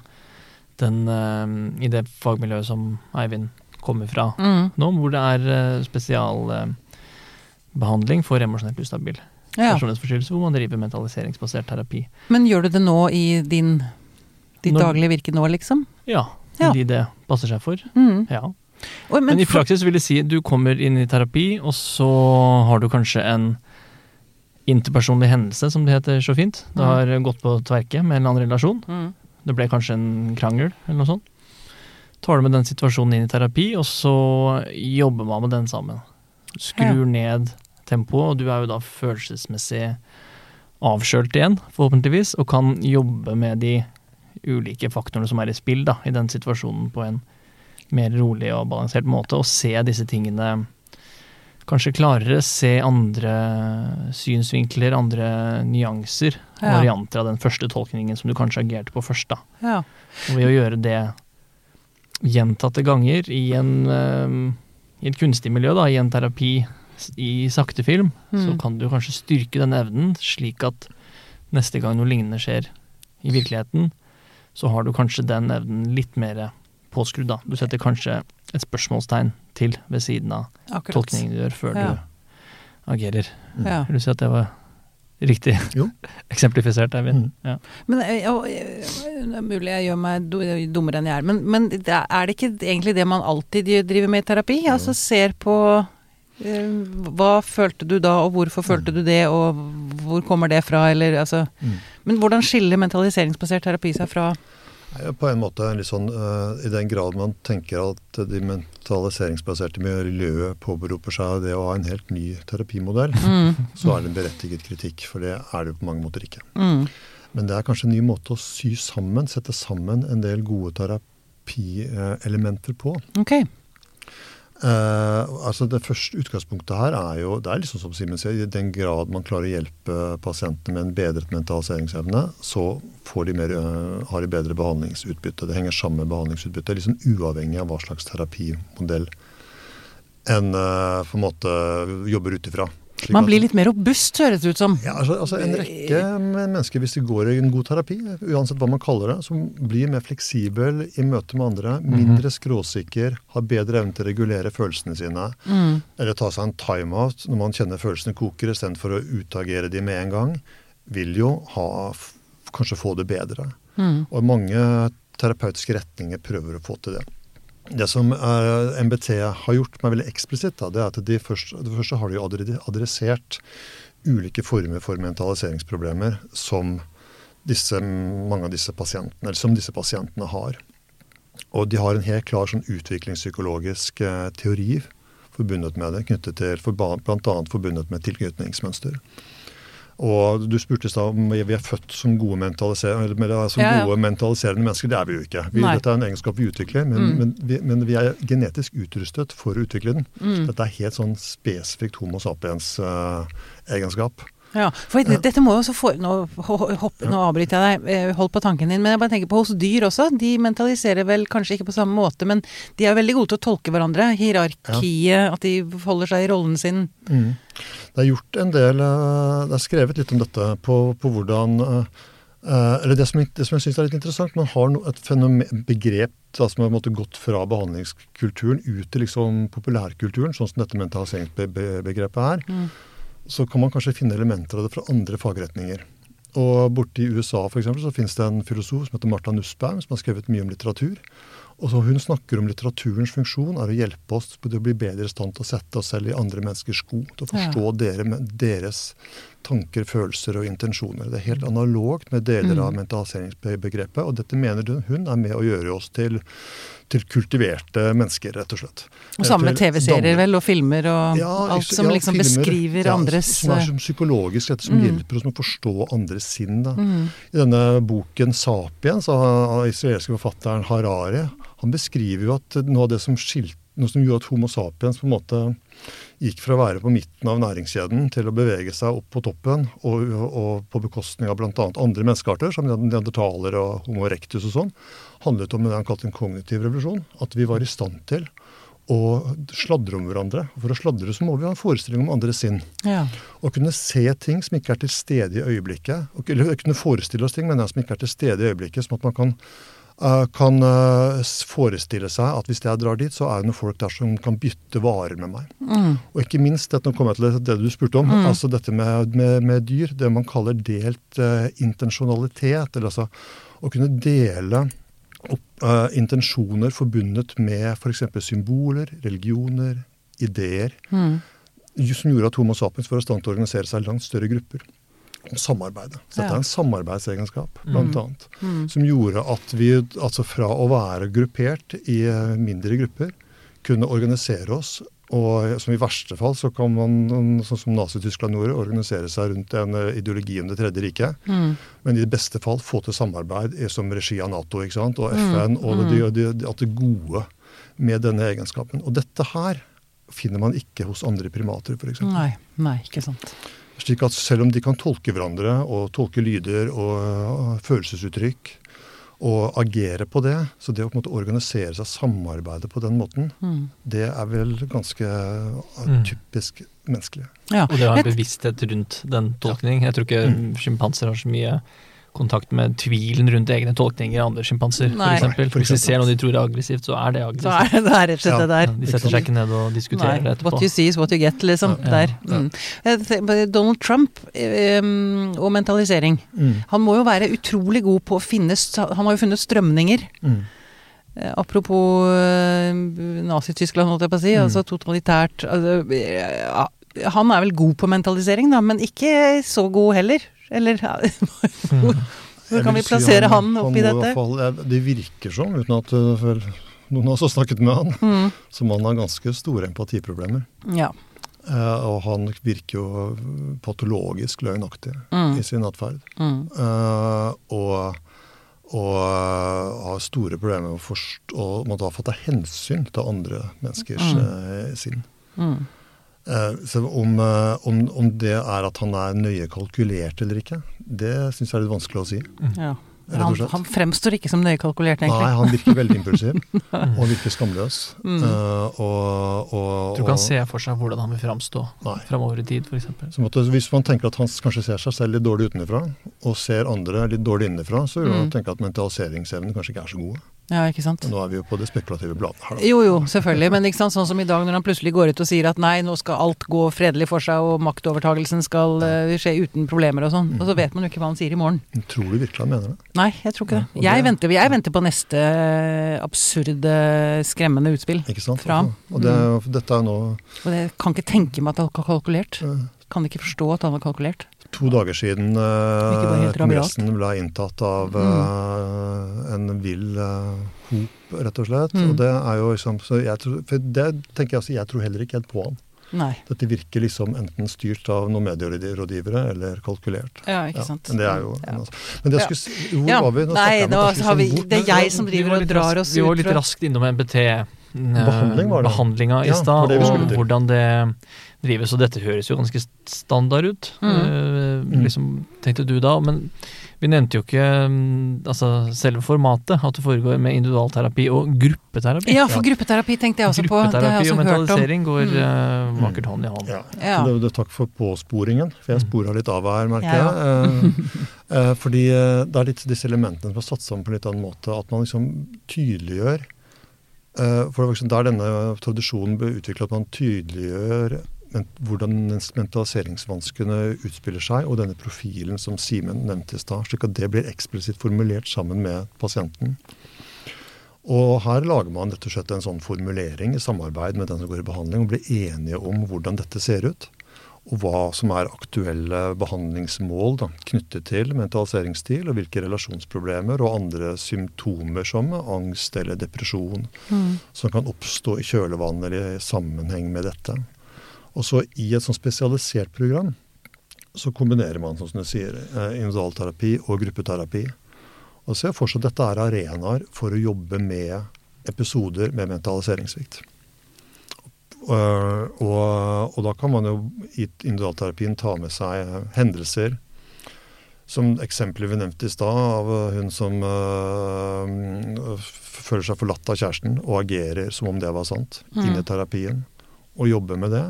den, eh, i det fagmiljøet som Eivind kommer fra Mm. nå, hvor det er eh, spesialbehandling eh, for emosjonelt ustabil Ja. personlighetsforstyrrelse, hvor man driver mentaliseringsbasert terapi. Men gjør du det nå i din, ditt Når- daglige virke nå, liksom? Ja, Ja. fordi det passer seg for. Mm. Ja. Oi, Men, i praksis vil det si du kommer inn i terapi, og så har du kanskje en interpersonlig hendelse, som det heter så fint. Det Mm. har gått på tverke med en eller annen relasjon. Mm. Det ble kanskje en krangel, eller noe sånt. Tar du med den situasjonen inn i terapi, og så jobber man med den sammen. Skrur ned tempoet, og du er jo da følelsesmessig avkjølt igjen, forhåpentligvis, og kan jobbe med de ulike faktorene som er i spill da, i den situasjonen på en mer rolig og balansert måte, og se disse tingene kanskje klarere se andre synsvinkler, andre nyanser, Ja. varianter av den første tolkningen som du kanskje agerte på først. da. Ja. Og ved å gjøre det gjentatte ganger i, en, uh, i et kunstig miljø, da, i en terapi i saktefilm, så Mm. kan du kanskje styrke den evnen, slik at neste gang noe lignende skjer i virkeligheten, så har du kanskje den evnen litt mer påskrudd. da. Du setter kanskje et spørsmålstegn til ved siden av Akkurat. tolkningen du gjør før Ja. du agerer. Ja. Vil du si at det var riktig Jo. <laughs> eksemplifisert, Eivind? Mm. Ja. Men og, eh, Det er mulig jeg gjør meg dummere enn jeg er, men, men er det ikke egentlig det man alltid driver med i terapi? Altså ser på eh, hva følte du da, og hvorfor følte du det, og hvor kommer det fra, eller altså Mm. Men hvordan skiller mentaliseringsbasert terapi seg fra På en måte litt sånn, uh, I den grad man tenker at de mentaliseringsbaserte miljøet påberoper seg det å ha en helt ny terapimodell, mm, så er det en berettiget kritikk. For det er det på mange måter ikke. mm, Men det er kanskje en ny måte å sy sammen, sette sammen en del gode terapielementer på. Ok. Eh, altså Det første utgangspunktet her er jo det er liksom som Simen sier, I den grad man klarer å hjelpe pasientene med en bedret mentaliseringsevne, så de mer, uh, har de bedre behandlingsutbytte. Det henger sammen med behandlingsutbytte, liksom uavhengig av hva slags terapimodell en uh, på en måte jobber ut ifra. Man blir litt mer robust, høres det ut som. ja, altså, altså En rekke mennesker, hvis de går i en god terapi, uansett hva man kaller det, som blir mer fleksibel i møte med andre, mindre skråsikker, har bedre evne til å regulere følelsene sine, Mm, eller ta seg en timeout når man kjenner følelsene koker, istedenfor å utagere de med en gang, vil jo ha, kanskje få det bedre. mm, Og mange terapeutiske retninger prøver å få til det. Det som eh, MBT har gjort meg veldig eksplisitt, da, det er at de først, det første har de adressert ulike former for mentaliseringsproblemer som disse, mange av disse pasientene, eller som disse pasientene har. Og de har en helt klar sånn utviklingspsykologisk eh, teori forbundet med det, knyttet til bl.a. forbundet med tilknytningsmønster. Og du spurte i stad om vi er født som gode, mentaliser som Ja, ja. gode mentaliserende mennesker. Det er vi jo ikke. Vi, dette er en egenskap vi utvikler, men, Mm. men, vi, men vi er genetisk utrustet for å utvikle den. mm. Dette er helt sånn spesifikt Homo sapiens-egenskap. Ja, for det- dette må jo også få Nå, hopp, nå avbryter jeg deg, eh, hold på tanken din, men jeg bare tenker på hos dyr også. De mentaliserer vel kanskje ikke på samme måte, men de er veldig gode til å tolke hverandre. Hierarkiet, at de holder seg i rollen sin. Det er gjort en del eh, Det er skrevet litt om dette på, på hvordan eh, eller det som, det som jeg syns er litt interessant, man har et fenomen, begrep da, som har gått fra behandlingskulturen ut til liksom populærkulturen, sånn som dette mentaliseringsbegrepet er. Mm. Så kan man kanskje finne elementer av det fra andre fagretninger. Og borte i USA for eksempel, så finnes det en filosof som heter Martha Nussbaum, som har skrevet mye om litteratur. Og så Hun snakker om litteraturens funksjon er å hjelpe oss til å bli bedre i stand til å sette oss selv i andre menneskers sko. Til å forstå dere, deres tanker, følelser og intensjoner. Det er helt analogt med deler av mentaliseringsbegrepet. Og dette mener hun, er med å gjøre oss til, til kultiverte mennesker, rett og slett. Og samme med TV-serier vel, og filmer og ja, alt som ja, liksom filmer, beskriver ja, andres Som er eh, som psykologisk, dette som Mm. hjelper oss med å forstå andres sinn. Mm, I denne boken 'Sapiens' av israelske forfatteren Harari, han beskriver jo at noe av det som skilte noe som gjorde at Homo sapiens på en måte gikk fra å være på midten av næringskjeden til å bevege seg opp på toppen, og, og på bekostning av bl.a. andre menneskearter, som neandertalere og Homo erectus og sånn, handlet om det han kalte en kognitiv revolusjon. At vi var i stand til å sladre om hverandre. For å sladre så må vi ha en forestilling om andres sinn. ja. Å kunne se ting som ikke er til stede i øyeblikket. Eller kunne forestille oss ting, men som ikke er til stede i øyeblikket. Som at man kan, kan eh, forestille seg at hvis jeg drar dit, så er det noen folk der som kan bytte varer med meg. Mm, Og ikke minst, dette, nå kommer jeg til det du spurte om, Mm. altså dette med, med, med dyr. Det man kaller delt uh, intensjonalitet. Eller altså å kunne dele opp uh, intensjoner forbundet med f.eks. symboler, religioner, ideer mm, som gjorde at Homo sapiens var i stand til å organisere seg i langt større grupper. Og samarbeide. Så dette er en samarbeidsegenskap, blant annet. mm. Som gjorde at vi, altså fra å være gruppert i eh, mindre grupper, kunne organisere oss. Og som i verste fall så kan man, sånn som Nazi-Tyskland gjorde, organisere seg rundt en eh, ideologi om det tredje riket. Mm. Men i det beste fall få til samarbeid som regi av Nato ikke sant? og Mm, FN. Og det, det, det, at det gode med denne egenskapen. Og dette her finner man ikke hos andre primater, f.eks. Nei, nei, ikke sant. Slik at selv om de kan tolke hverandre og tolke lyder og følelsesuttrykk og agere på det, så det å på en måte organisere seg, samarbeide på den måten, Mm. det er vel ganske typisk Mm. typisk menneskelig. Ja. Og det å ha en bevissthet rundt den tolkning. Jeg tror ikke Mm. sjimpanser har så mye kontakt med tvilen rundt egne tolkninger av andre sjimpanser, f.eks. Hvis de ser noe de tror er aggressivt, så er det Så aggressivt. er det, det er rett og slett det der. de setter seg ikke ned og diskuterer Nei, det etterpå. what you see is what you get, liksom. Ja. Der. Mm. Donald Trump um, og mentalisering. Han må jo være utrolig god på å finne Han har jo funnet strømninger. Mm. Eh, apropos eh, Nazi-Tyskland, holdt jeg på å si. Mm. Altså totalitært altså, eh, ja, Han er vel god på mentalisering, da, men ikke så god heller. Eller ja, hvor, hvor <laughs> kan vi vi si plassere han oppi i dette? Fall, eh, det virker som, uten at øh, vel, noen av oss har snakket med han, Mm. som han har ganske store empatiproblemer. Ja. Eh, og han virker jo patologisk løgnaktig Mm. i sin atferd. Mm. Eh, og og eh, har store problemer med å forstå måtte ha fått ta hensyn til andre menneskers Mm. eh, sinn. Eh, så om, eh, om, om det er at han er nøye kalkulert eller ikke, det syns jeg er litt vanskelig å si. Ja. Rett og Han, slett. han fremstår ikke som nøyekalkulert, egentlig. Nei, han virker veldig impulsiv <laughs> og virker skamløs. Mm. Uh, og, og, Jeg tror ikke han ser for seg hvordan han vil framstå framover i tid, f.eks. Hvis man tenker at han kanskje ser seg selv litt dårlig utenfra, og ser andre litt dårlig innenfra, så vil man Mm. tenke at mentaliseringsevnen kanskje ikke er så gode. Ja, ikke sant. Nå er vi jo på det spekulative bladet her, da. Jo, jo, selvfølgelig. Men ikke sant, sånn som i dag når han plutselig går ut og sier at nei, nå skal alt gå fredelig for seg, og maktovertagelsen skal uh, skje uten problemer og sånn. Og så vet man jo ikke hva han sier i morgen. Tror du virkelig han mener det? Nei, jeg tror ikke det. Jeg det- venter, jeg venter på neste eh, absurde, skremmende utspill. Ikke sant? Fra. Og det, dette er nå Og jeg kan ikke tenke meg at han har kalkulert. eh, Kan ikke forstå at han har kalkulert. to dager siden eh, kongressen ble inntatt av Mm. eh, en vill eh, hop, rett og slett. Mm. Og det er jo liksom så jeg tror, For det tenker jeg altså, jeg tror heller ikke helt på han. Nei. Dette virker liksom enten styrt av noen medierådgivere eller kalkulert. Ja, ikke Ja, sant. men det er jo Ja. Men det Ja. skulle, hvor Ja, var vi? Nå nei, nå har vi- det er jeg som driver og drar oss ut. Vi var litt raskt innom NBT. eh, Behandling var det. Behandlinga i stad, og hvordan det drives. Og dette høres jo ganske standard ut, Mm. eh, Mm. liksom, tenkte du da. Men vi nevnte jo ikke mm, altså, selve formatet, at det foregår med individualterapi og gruppeterapi. Ja, for gruppeterapi tenkte jeg også på. Det har Gruppeterapi jeg og også hørt om. mentalisering går Mm. eh, vakkert hånd i hånd. Ja. Ja. Det, det, takk for påsporingen, for jeg Mm. spora litt av her, merker Ja, jeg. Eh, eh, fordi det er litt disse elementene som er satt sammen på en litt annen måte. At man liksom tydeliggjør eh, For det er liksom der denne tradisjonen ble utvikla, at man tydeliggjør hvordan mentaliseringsvanskene utspiller seg, og denne profilen som Simen nevnte i stad. Slik at det blir eksplisitt formulert sammen med pasienten. Og her lager man rett og slett en sånn formulering i samarbeid med den som går i behandling, og blir enige om hvordan dette ser ut. Og hva som er aktuelle behandlingsmål da, knyttet til mentaliseringsstil, og hvilke relasjonsproblemer og andre symptomer som angst eller depresjon Mm. som kan oppstå i kjølvannet i sammenheng med dette. Og så i et sånn spesialisert program så kombinerer man som du sier, eh, individualterapi og gruppeterapi. Og ser for fortsatt at dette er arenaer for å jobbe med episoder med mentaliseringssvikt. Uh, og, og da kan man jo i individualterapien ta med seg eh, hendelser som eksempelet vi nevnte i stad, av eh, hun som øh, føler seg forlatt av kjæresten og agerer som om det var sant, Mm. inn i terapien, og jobber med det.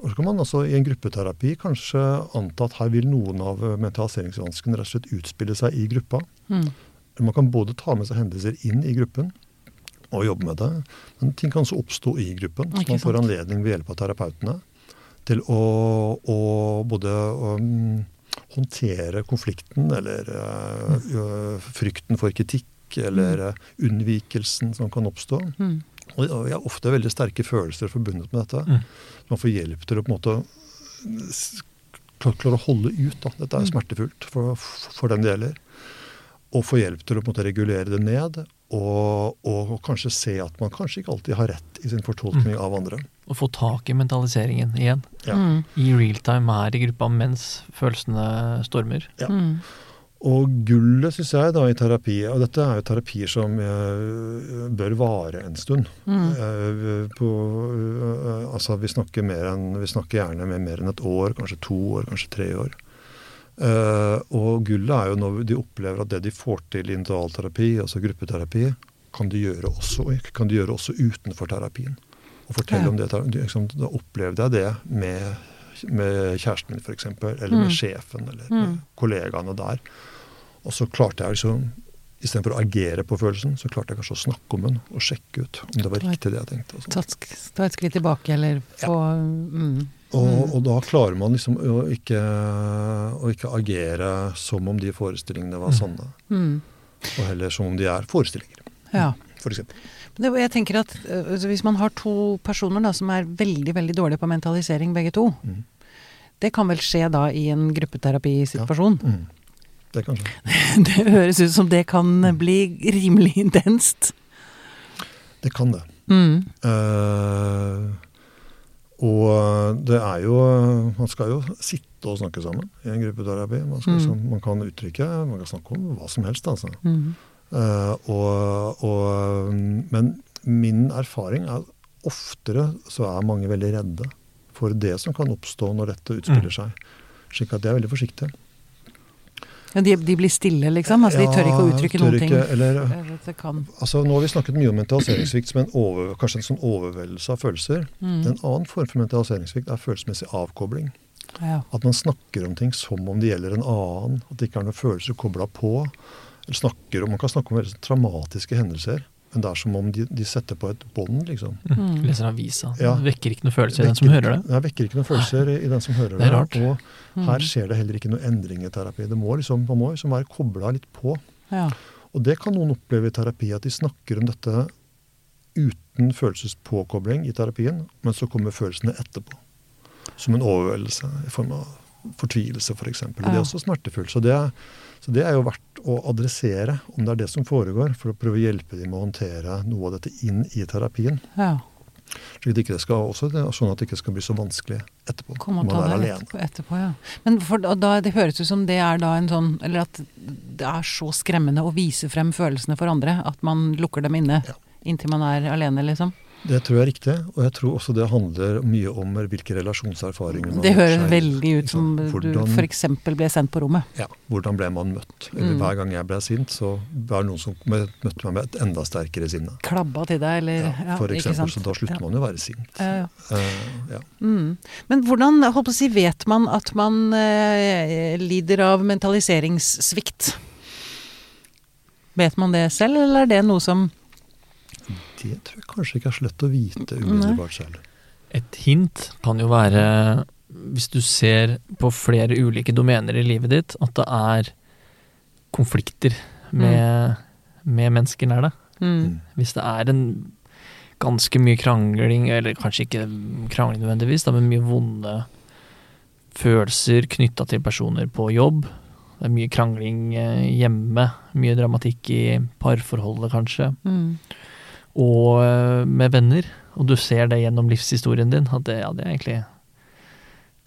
Og så kan man altså i en gruppeterapi kanskje anta at her vil noen av eh, mentaliseringsvanskene rett og slett utspille seg i gruppa. Mm. Man kan både ta med seg hendelser inn i gruppen og jobbe med det, men ting kan også oppstå i gruppen. Så man får anledning ved hjelp av terapeutene til å, å både um, håndtere konflikten eller uh, uh, frykten for kritikk eller uh, unnvikelsen som kan oppstå. Mm. Og vi jeg har ofte veldig sterke følelser forbundet med dette. Mm. Man får hjelp til å på en måte klare å holde ut. Da. Dette er Mm. smertefullt for, for den det gjelder. Og få hjelp til å på en måte regulere det ned. Og, og kanskje se at man kanskje ikke alltid har rett i sin fortolkning av andre. Å få tak i mentaliseringen igjen. Ja. Mm. I real time her i gruppa mens følelsene stormer. Ja. Og gullet, syns jeg, da i terapi Og dette er jo terapier som eh, bør vare en stund. Mm. Eh, på, eh, altså vi snakker, mer enn, vi snakker gjerne med mer enn et år, kanskje to år, kanskje tre år. Eh, og gullet er jo når de opplever at det de får til i individualterapi, altså gruppeterapi, kan de gjøre også, kan de gjøre også utenfor terapien. Og fortelle Ja. om det. Liksom, da opplevde jeg det med, med kjæresten min, f.eks., eller med Mm. sjefen, eller Mm. med kollegaene der. Og så klarte jeg liksom Istedenfor å agere på følelsen, så klarte jeg kanskje å snakke om den og sjekke ut om det var riktig det jeg tenkte. Og, sånn. Ta et, ta et skritt tilbake, eller få mm. og, og da klarer man liksom å ikke, å ikke agere som om de forestillingene var sanne. Mm. Og heller som om de er forestillinger, Ja. For Det, jeg tenker at altså, Hvis man har to personer da, som er veldig veldig dårlige på mentalisering, begge to, Mm. det kan vel skje da i en gruppeterapisituasjon? Mm. Det. <laughs> Det høres ut som det kan bli rimelig intenst. Det kan det. Mm. Uh, og det er jo Man skal jo sitte og snakke sammen i en gruppeterapi. Man, skal, Mm. liksom, man kan uttrykke, man kan snakke om hva som helst, altså. Mm. Uh, og, og, men min erfaring er at oftere så er mange veldig redde for det som kan oppstå når dette utspiller seg. Slik at de er veldig forsiktige. Ja, de, de blir stille, liksom? Altså, de tør ikke å uttrykke noen noen ting? Eller, altså, nå har vi snakket mye om mentaliseringssvikt som en over, kanskje en sånn overveldelse av følelser. Mm. En annen form for mentaliseringssvikt er følelsesmessig avkobling. Ja. At man snakker om ting som om det gjelder en annen. At det ikke er noen følelser kobla på. Eller snakker om, Man kan snakke om veldig traumatiske hendelser, men det er som om de, de setter på et bånd, liksom. Mm. Leser avisa. Ja. Det vekker ikke noen følelser vekker, i den som hører det. Det vekker ikke noen følelser i den som hører Det er rart. Og Mm. her skjer det heller ikke noe endring i terapi. Det må liksom, man må liksom være kobla litt på. Ja. Og det kan noen oppleve i terapi, at de snakker om dette uten følelsespåkobling i terapien, men så kommer følelsene etterpå. Som en overveldelse i form av fortvilelse, f.eks. For eksempel. Det er også smertefullt. Så det, er, så det er jo verdt å adressere, om det er det som foregår, for å prøve å hjelpe dem med å håndtere noe av dette inn i terapien. ja. Slik at ikke det skal, også, sånn at det ikke skal bli så vanskelig etterpå. Kom og når ta man er alene. etterpå, etterpå, ja. Men for, da- da, det høres ut som det er da en sånn Eller at det er så skremmende å vise frem følelsene for andre at man lukker dem inne Ja. inntil man er alene, liksom. Det tror jeg er riktig, og jeg tror også det handler mye om hvilke relasjonserfaringer man Det har høres veldig ut som hvordan, du f.eks. ble sendt på rommet. Ja, hvordan ble man møtt? Eller Mm. Hver gang jeg ble sint, så var det noen som møtte meg med et enda sterkere sinne. Klabba til deg, eller Ja, ja, for ikke eksempel, så da slutter Ja. man jo å være sint. Ja, ja. Ja. Mm. Men hvordan håper jeg, vet man at man uh, lider av mentaliseringssvikt? Vet man det selv, eller er det noe som Det tror jeg kanskje ikke er så lett å vite umiddelbart selv. Et hint kan jo være, hvis du ser på flere ulike domener i livet ditt, at det er konflikter med, med mennesker nær deg. mm. Mm. Hvis det er en ganske mye krangling, eller kanskje ikke krangling nødvendigvis, da, men mye vonde følelser knytta til personer på jobb. Det er mye krangling eh, hjemme, mye dramatikk i parforholdet kanskje, Mm. Og eh, med venner. Og du ser det gjennom livshistorien din, at det, ja, det er egentlig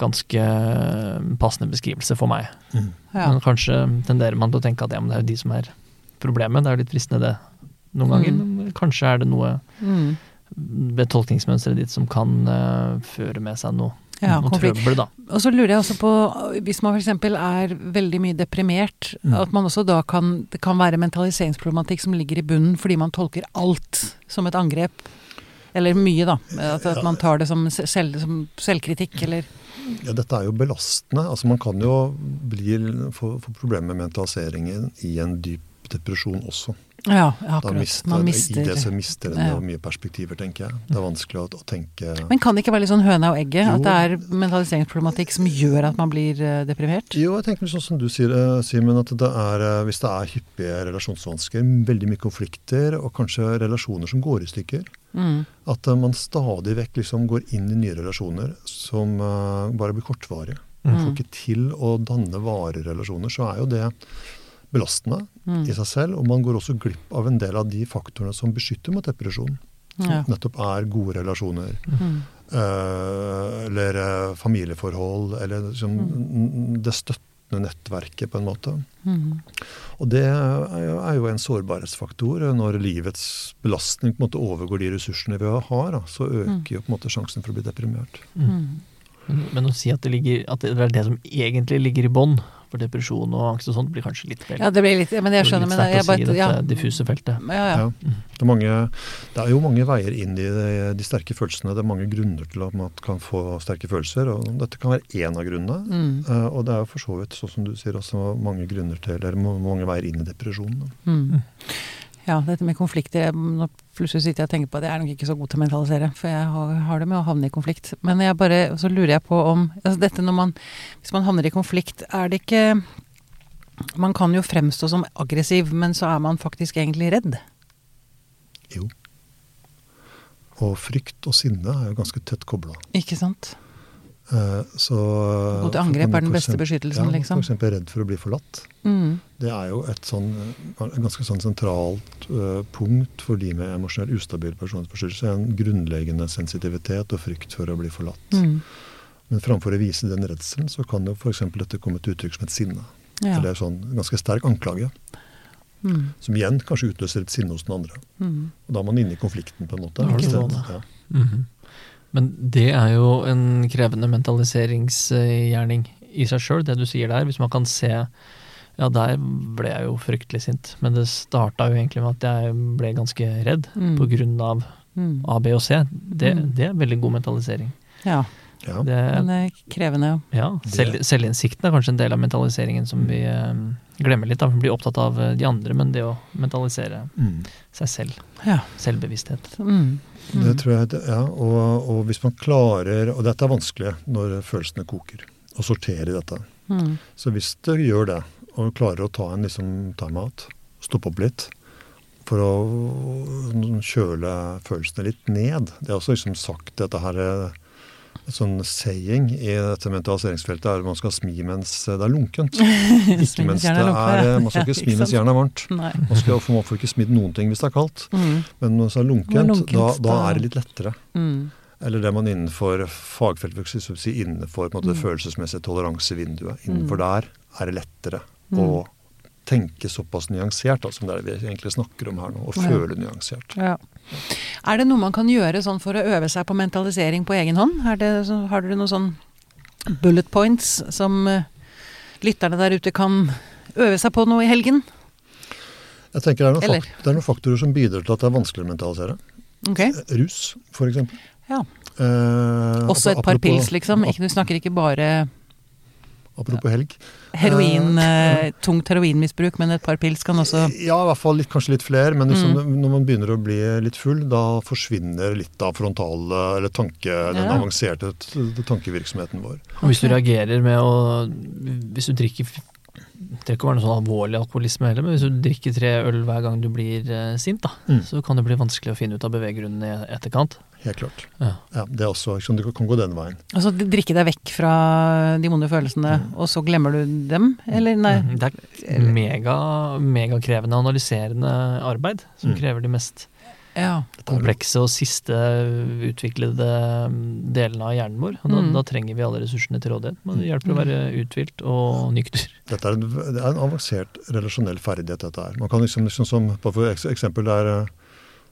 ganske eh, passende beskrivelse for meg. Mm. Ja. Men kanskje tenderer man til å tenke at ja, men det er jo de som er problemet. Det er jo litt fristende det noen ganger, Mm. men kanskje er det noe Mm. ved tolkningsmønsteret ditt som kan uh, føre med seg noe, Ja, og trøbbel, da. Og så lurer jeg også på, hvis man f.eks. er veldig mye deprimert, Mm. at man også da kan Det kan være mentaliseringsproblematikk som ligger i bunnen fordi man tolker alt som et angrep. Eller mye, da. At, at man tar det som, selv, som selvkritikk, eller Ja, dette er jo belastende. Altså Man kan jo bli, få, få problemer med mentaliseringen i en dyp depresjon også. Ja, akkurat. mister, man I det så mister en Ja. mye perspektiver, tenker jeg. Det er vanskelig å, å tenke Men kan det ikke være litt sånn høna og egget? Jo. At det er mentaliseringsproblematikk som gjør at man blir eh, deprimert? Jo, jeg tenker sånn som du sier, eh, Simen, at det er, eh, hvis det er hyppige relasjonsvansker, veldig mye konflikter, og kanskje relasjoner som går i stykker, Mm. at man stadig vekk liksom går inn i nye relasjoner som bare blir kortvarige. Mm. får ikke til å danne varige relasjoner, så er jo det belastende Mm. i seg selv. Og man går også glipp av en del av de faktorene som beskytter mot depresjon. Som Ja. nettopp er gode relasjoner. Mm. Uh, eller uh, familieforhold, eller liksom, Mm. det støttende nettverket, på en måte. Mm. Og det er jo- er jo en sårbarhetsfaktor. Når livets belastning på en måte overgår de ressursene vi har, da, så øker jo på en måte sjansen for å bli deprimert. Mm. Men, men å si at det, ligger, at det er det som egentlig ligger i bånn for depresjon og angst og sånt, blir kanskje litt vel Ja, det blir litt Men jeg skjønner, men jeg si bare dette ja. diffuse feltet. Ja, ja. Ja. Det, er mange, det er jo mange veier inn i de, de sterke følelsene. Det er mange grunner til at man kan få sterke følelser, og dette kan være én av grunnene. Mm. Uh, og det er jo for så vidt, sånn som du sier, også mange grunner til, eller mange veier inn i depresjonen. Mm. Ja, dette med konflikter Nå plutselig sitter jeg og tenker på at jeg er nok ikke så god til å mentalisere, for jeg har, har det med å havne i konflikt. Men jeg bare, så lurer jeg på om altså dette når man, Hvis man havner i konflikt, er det ikke Man kan jo fremstå som aggressiv, men så er man faktisk egentlig redd. Jo. Og frykt og sinne er jo ganske tett kobla. Ikke sant? Eh, så til angrep er den beste eksempel- beskyttelsen, ja, liksom. For eksempel redd for å bli forlatt. Mm. Det er jo et sånn, eh, ganske sånn sentralt uh, punkt for de med emosjonell ustabil personlighetsforstyrrelse. En grunnleggende sensitivitet og frykt for å bli forlatt. Mm. Men framfor å vise den redselen, så kan jo f.eks. dette komme til uttrykk som et sinne. Ja. Eller sånn ganske sterk anklage, Mm. som igjen kanskje utløser et sinne hos den andre. Mm. Og da er man inne i konflikten, på en måte. Da Ikke sant? Ja. Mhm. Men det er jo en krevende mentaliseringsgjerning i seg sjøl, det du sier der. Hvis man kan se Ja, der ble jeg jo fryktelig sint, men det starta jo egentlig med at jeg ble ganske redd Mm. på grunn av Mm. A, B og C. Det, Mm. det er veldig god mentalisering. Ja, Ja. Det, men det er krevende. jo. ja, selv, selvinnsikten er kanskje en del av mentaliseringen som vi eh, glemmer litt. Da. Vi blir opptatt av eh, de andre, men det å mentalisere Mm. seg selv, Ja. selvbevissthet Mm. Mm. Det tror jeg, det- ja. Og, og hvis man klarer Og dette er vanskelig når følelsene koker. Å sortere dette. Mm. Så hvis du gjør det, og klarer å ta en liksom time-out, stoppe opp litt for å kjøle følelsene litt ned Det er også liksom sagt dette her eh, sånn saying i dette mentaliseringsfeltet er at man skal smi mens det er lunkent. <laughs> Ikke mens det er ja. Man skal ikke <laughs> smi mens jernet er varmt. Man skal for man får ikke smidd noen ting hvis det er kaldt. Mm. Men når det er lunkent, lunkent, da, da er det litt lettere. Mm. Eller det man innenfor fagfeltet si, innenfor på en måte, Mm. følelsesmessige toleransevinduet. Innenfor Mm. der er det lettere å tenke såpass nyansert, da, som det er det vi egentlig snakker om her nå. Å Ja. føle nyansert. Ja. Er det noe man kan gjøre sånn for å øve seg på mentalisering på egen hånd? Det, har dere noen sånn bullet points som eh, lytterne der ute kan øve seg på nå i helgen? Jeg tenker det er, det er noen faktorer som bidrar til at det er vanskelig å mentalisere. Ok. Eh, Rus, eksempel. Ja. Eh, Også et altså, par apropos- pils, liksom. Ikke, du snakker ikke bare Apropos helg. heroin, uh, tungt heroinmisbruk, men et par pils kan også Ja, i hvert fall litt, kanskje litt flere, men liksom, Mm. når man begynner å bli litt full, da forsvinner litt av frontal, eller tanke, den avanserte tankevirksomheten vår. Og hvis du reagerer med å Hvis du drikker Det trenger ikke å være noe sånn alvorlig alkoholisme heller, men hvis du drikker tre øl hver gang du blir eh, sint, da, Mm. så kan det bli vanskelig å finne ut av beveggrunnene i etterkant. Helt klart. Ja. Ja, det er også, liksom, Du kan gå den veien. Altså drikke deg vekk fra de vonde følelsene, og så glemmer du dem? Eller nei? Mm. Det er mega, megakrevende analyserende arbeid som Mm. krever de mest Ja. Komplekse og siste utviklede mm, delene av hjernen vår. Og da, Mm. da trenger vi alle ressursene til rådighet. Men det hjelper å være uthvilt og nykter. Dette er en, det er en avansert relasjonell ferdighet, dette her. Man kan liksom, liksom som, bare for eksempel, det er, eh,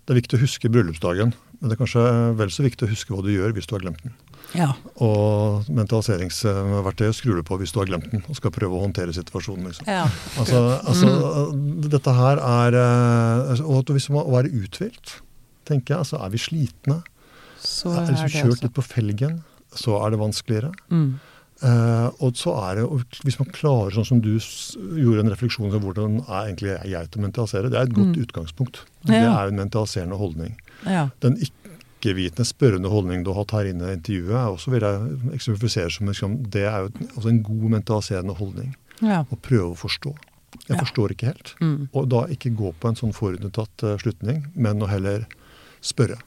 det er viktig å huske bryllupsdagen, men det er kanskje vel så viktig å huske hva du gjør hvis du har glemt den. ja. Og mentaliseringsverktøyet skrur du på hvis du har glemt den, og skal prøve å håndtere situasjonen. liksom. ja. Altså, altså Dette her er eh, Og hvis man være uthvilt, tenker jeg, altså er vi slitne, Så er er liksom kjørt også. litt på felgen, så er det vanskeligere. Mm. Uh, og så er det, Hvis man klarer, sånn som du gjorde en refleksjon om hvordan er egentlig jeg til å mentalisere, det er et godt Mm. utgangspunkt. Det er en mentaliserende holdning. Ja. Den ikke-vitende, spørrende holdningen du har hatt her inne i intervjuet, er også vil jeg eksemplifisere som liksom, det er jo et- en god mentaliserende holdning. ja. Å prøve å forstå. Jeg Ja. forstår ikke helt. Mm. Og da ikke gå på en sånn forutinntatt eh, slutning, men å heller spørre.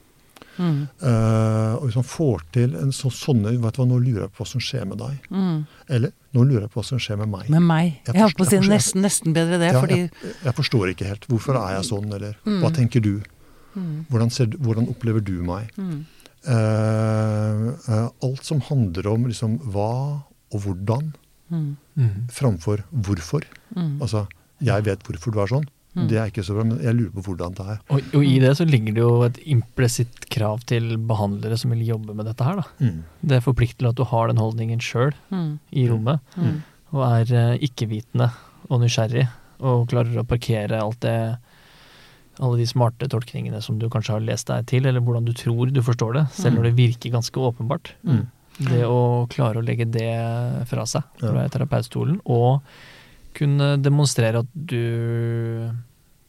Mm. Uh, og hvis man får til en så, sånne vet du hva, Nå lurer jeg på hva som skjer med deg. Mm. Eller nå lurer jeg på hva som skjer med meg. Med meg. Jeg Jeg holdt på å si nesten, nesten bedre det, Ja, fordi jeg, jeg forstår ikke helt. Hvorfor er jeg sånn, eller Mm. hva tenker du? Mm. Hvordan, ser, hvordan opplever du meg? Mm. Uh, uh, alt som handler om liksom hva og hvordan, Mm. Mm. framfor hvorfor. Mm. Altså, jeg vet hvorfor du er sånn. Mm. Det er ikke så bra, men jeg lurer på hvordan det er. Og, og i det så ligger det jo et implisitt krav til behandlere som vil jobbe med dette her. da. Det forplikter til at du har den holdningen sjøl Mm. i rommet, Mm. og er eh, ikke-vitende og nysgjerrig, og klarer å parkere alt det alle de smarte tolkningene som du kanskje har lest deg til, eller hvordan du tror du forstår det, selv Mm. når det virker ganske åpenbart. Mm. Det å klare å legge det fra seg Ja. fra terapeutstolen, og kunne demonstrere at du,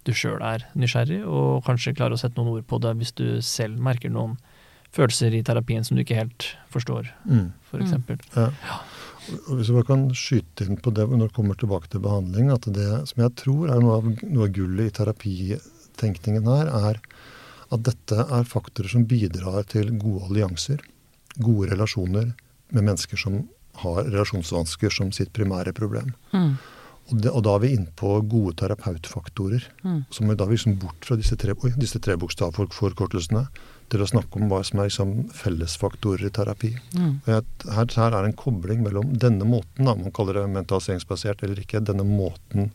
du sjøl er nysgjerrig, og kanskje klare å sette noen ord på det hvis du selv merker noen følelser i terapien som du ikke helt forstår, Mm. f.eks. eksempel. Ja. Og Hvis jeg bare kan skyte inn på det når det kommer tilbake til behandling, at det som jeg tror er noe av, noe av gullet i terapitenkningen her, er at dette er faktorer som bidrar til gode allianser, gode relasjoner med mennesker som har relasjonsvansker som sitt primære problem. Mm. Og, det, og da er vi inne på gode terapeutfaktorer. Mm. Som er da vi liksom bort fra disse tre, oi, disse tre bokstavforkortelsene til å snakke om hva som er liksom fellesfaktorer i terapi. Mm. Her, her er en kobling mellom denne måten, da, man kaller det mentaliseringsbasert eller ikke, denne måten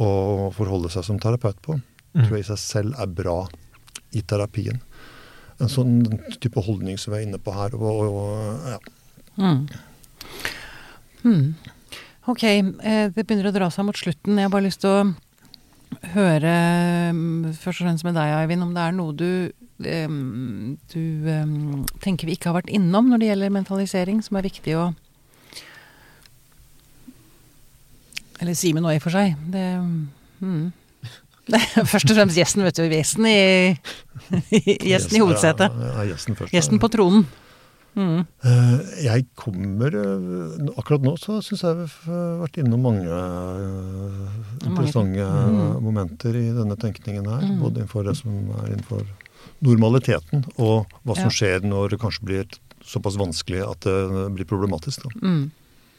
å forholde seg som terapeut på. Tror jeg i seg selv er bra i terapien. En sånn type holdning som vi er inne på her. Og, og, ja. Mm. Mm. Ok, eh, det begynner å dra seg mot slutten. Jeg har bare lyst til å høre, mm, først og fremst med deg, Eivind, om det er noe du, du tenker vi ikke har vært innom når det gjelder mentalisering, som er viktig å Eller Simen òg, i og for seg. Det, mm. <laughs> først og fremst gjesten, vet du. Gjesten i, <laughs> gjesten i hovedsetet. Ja, ja, gjesten først. Gjesten på tronen. Mm. Eh, Jeg kommer eh, Akkurat nå så syns jeg vi har vært innom mange eh, interessante Mm. momenter i denne tenkningen her. Mm. Både innenfor det som er innenfor normaliteten, og hva som Ja. skjer når det kanskje blir såpass vanskelig at det blir problematisk. Da. Mm.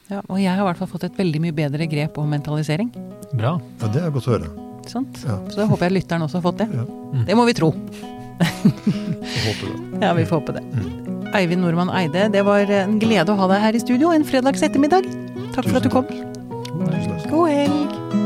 Ja, og jeg har i hvert fall fått et veldig mye bedre grep om mentalisering. Bra. Ja, Det er godt å høre. Sant? Ja. Så da håper jeg lytteren også har fått det. Ja. Mm. Det må vi tro. Håper. <laughs> Ja, vi får håpe det. Mm. Eivind Nordmann Eide, det var en glede å ha deg her i studio en fredags ettermiddag. Takk for at du kom. God helg.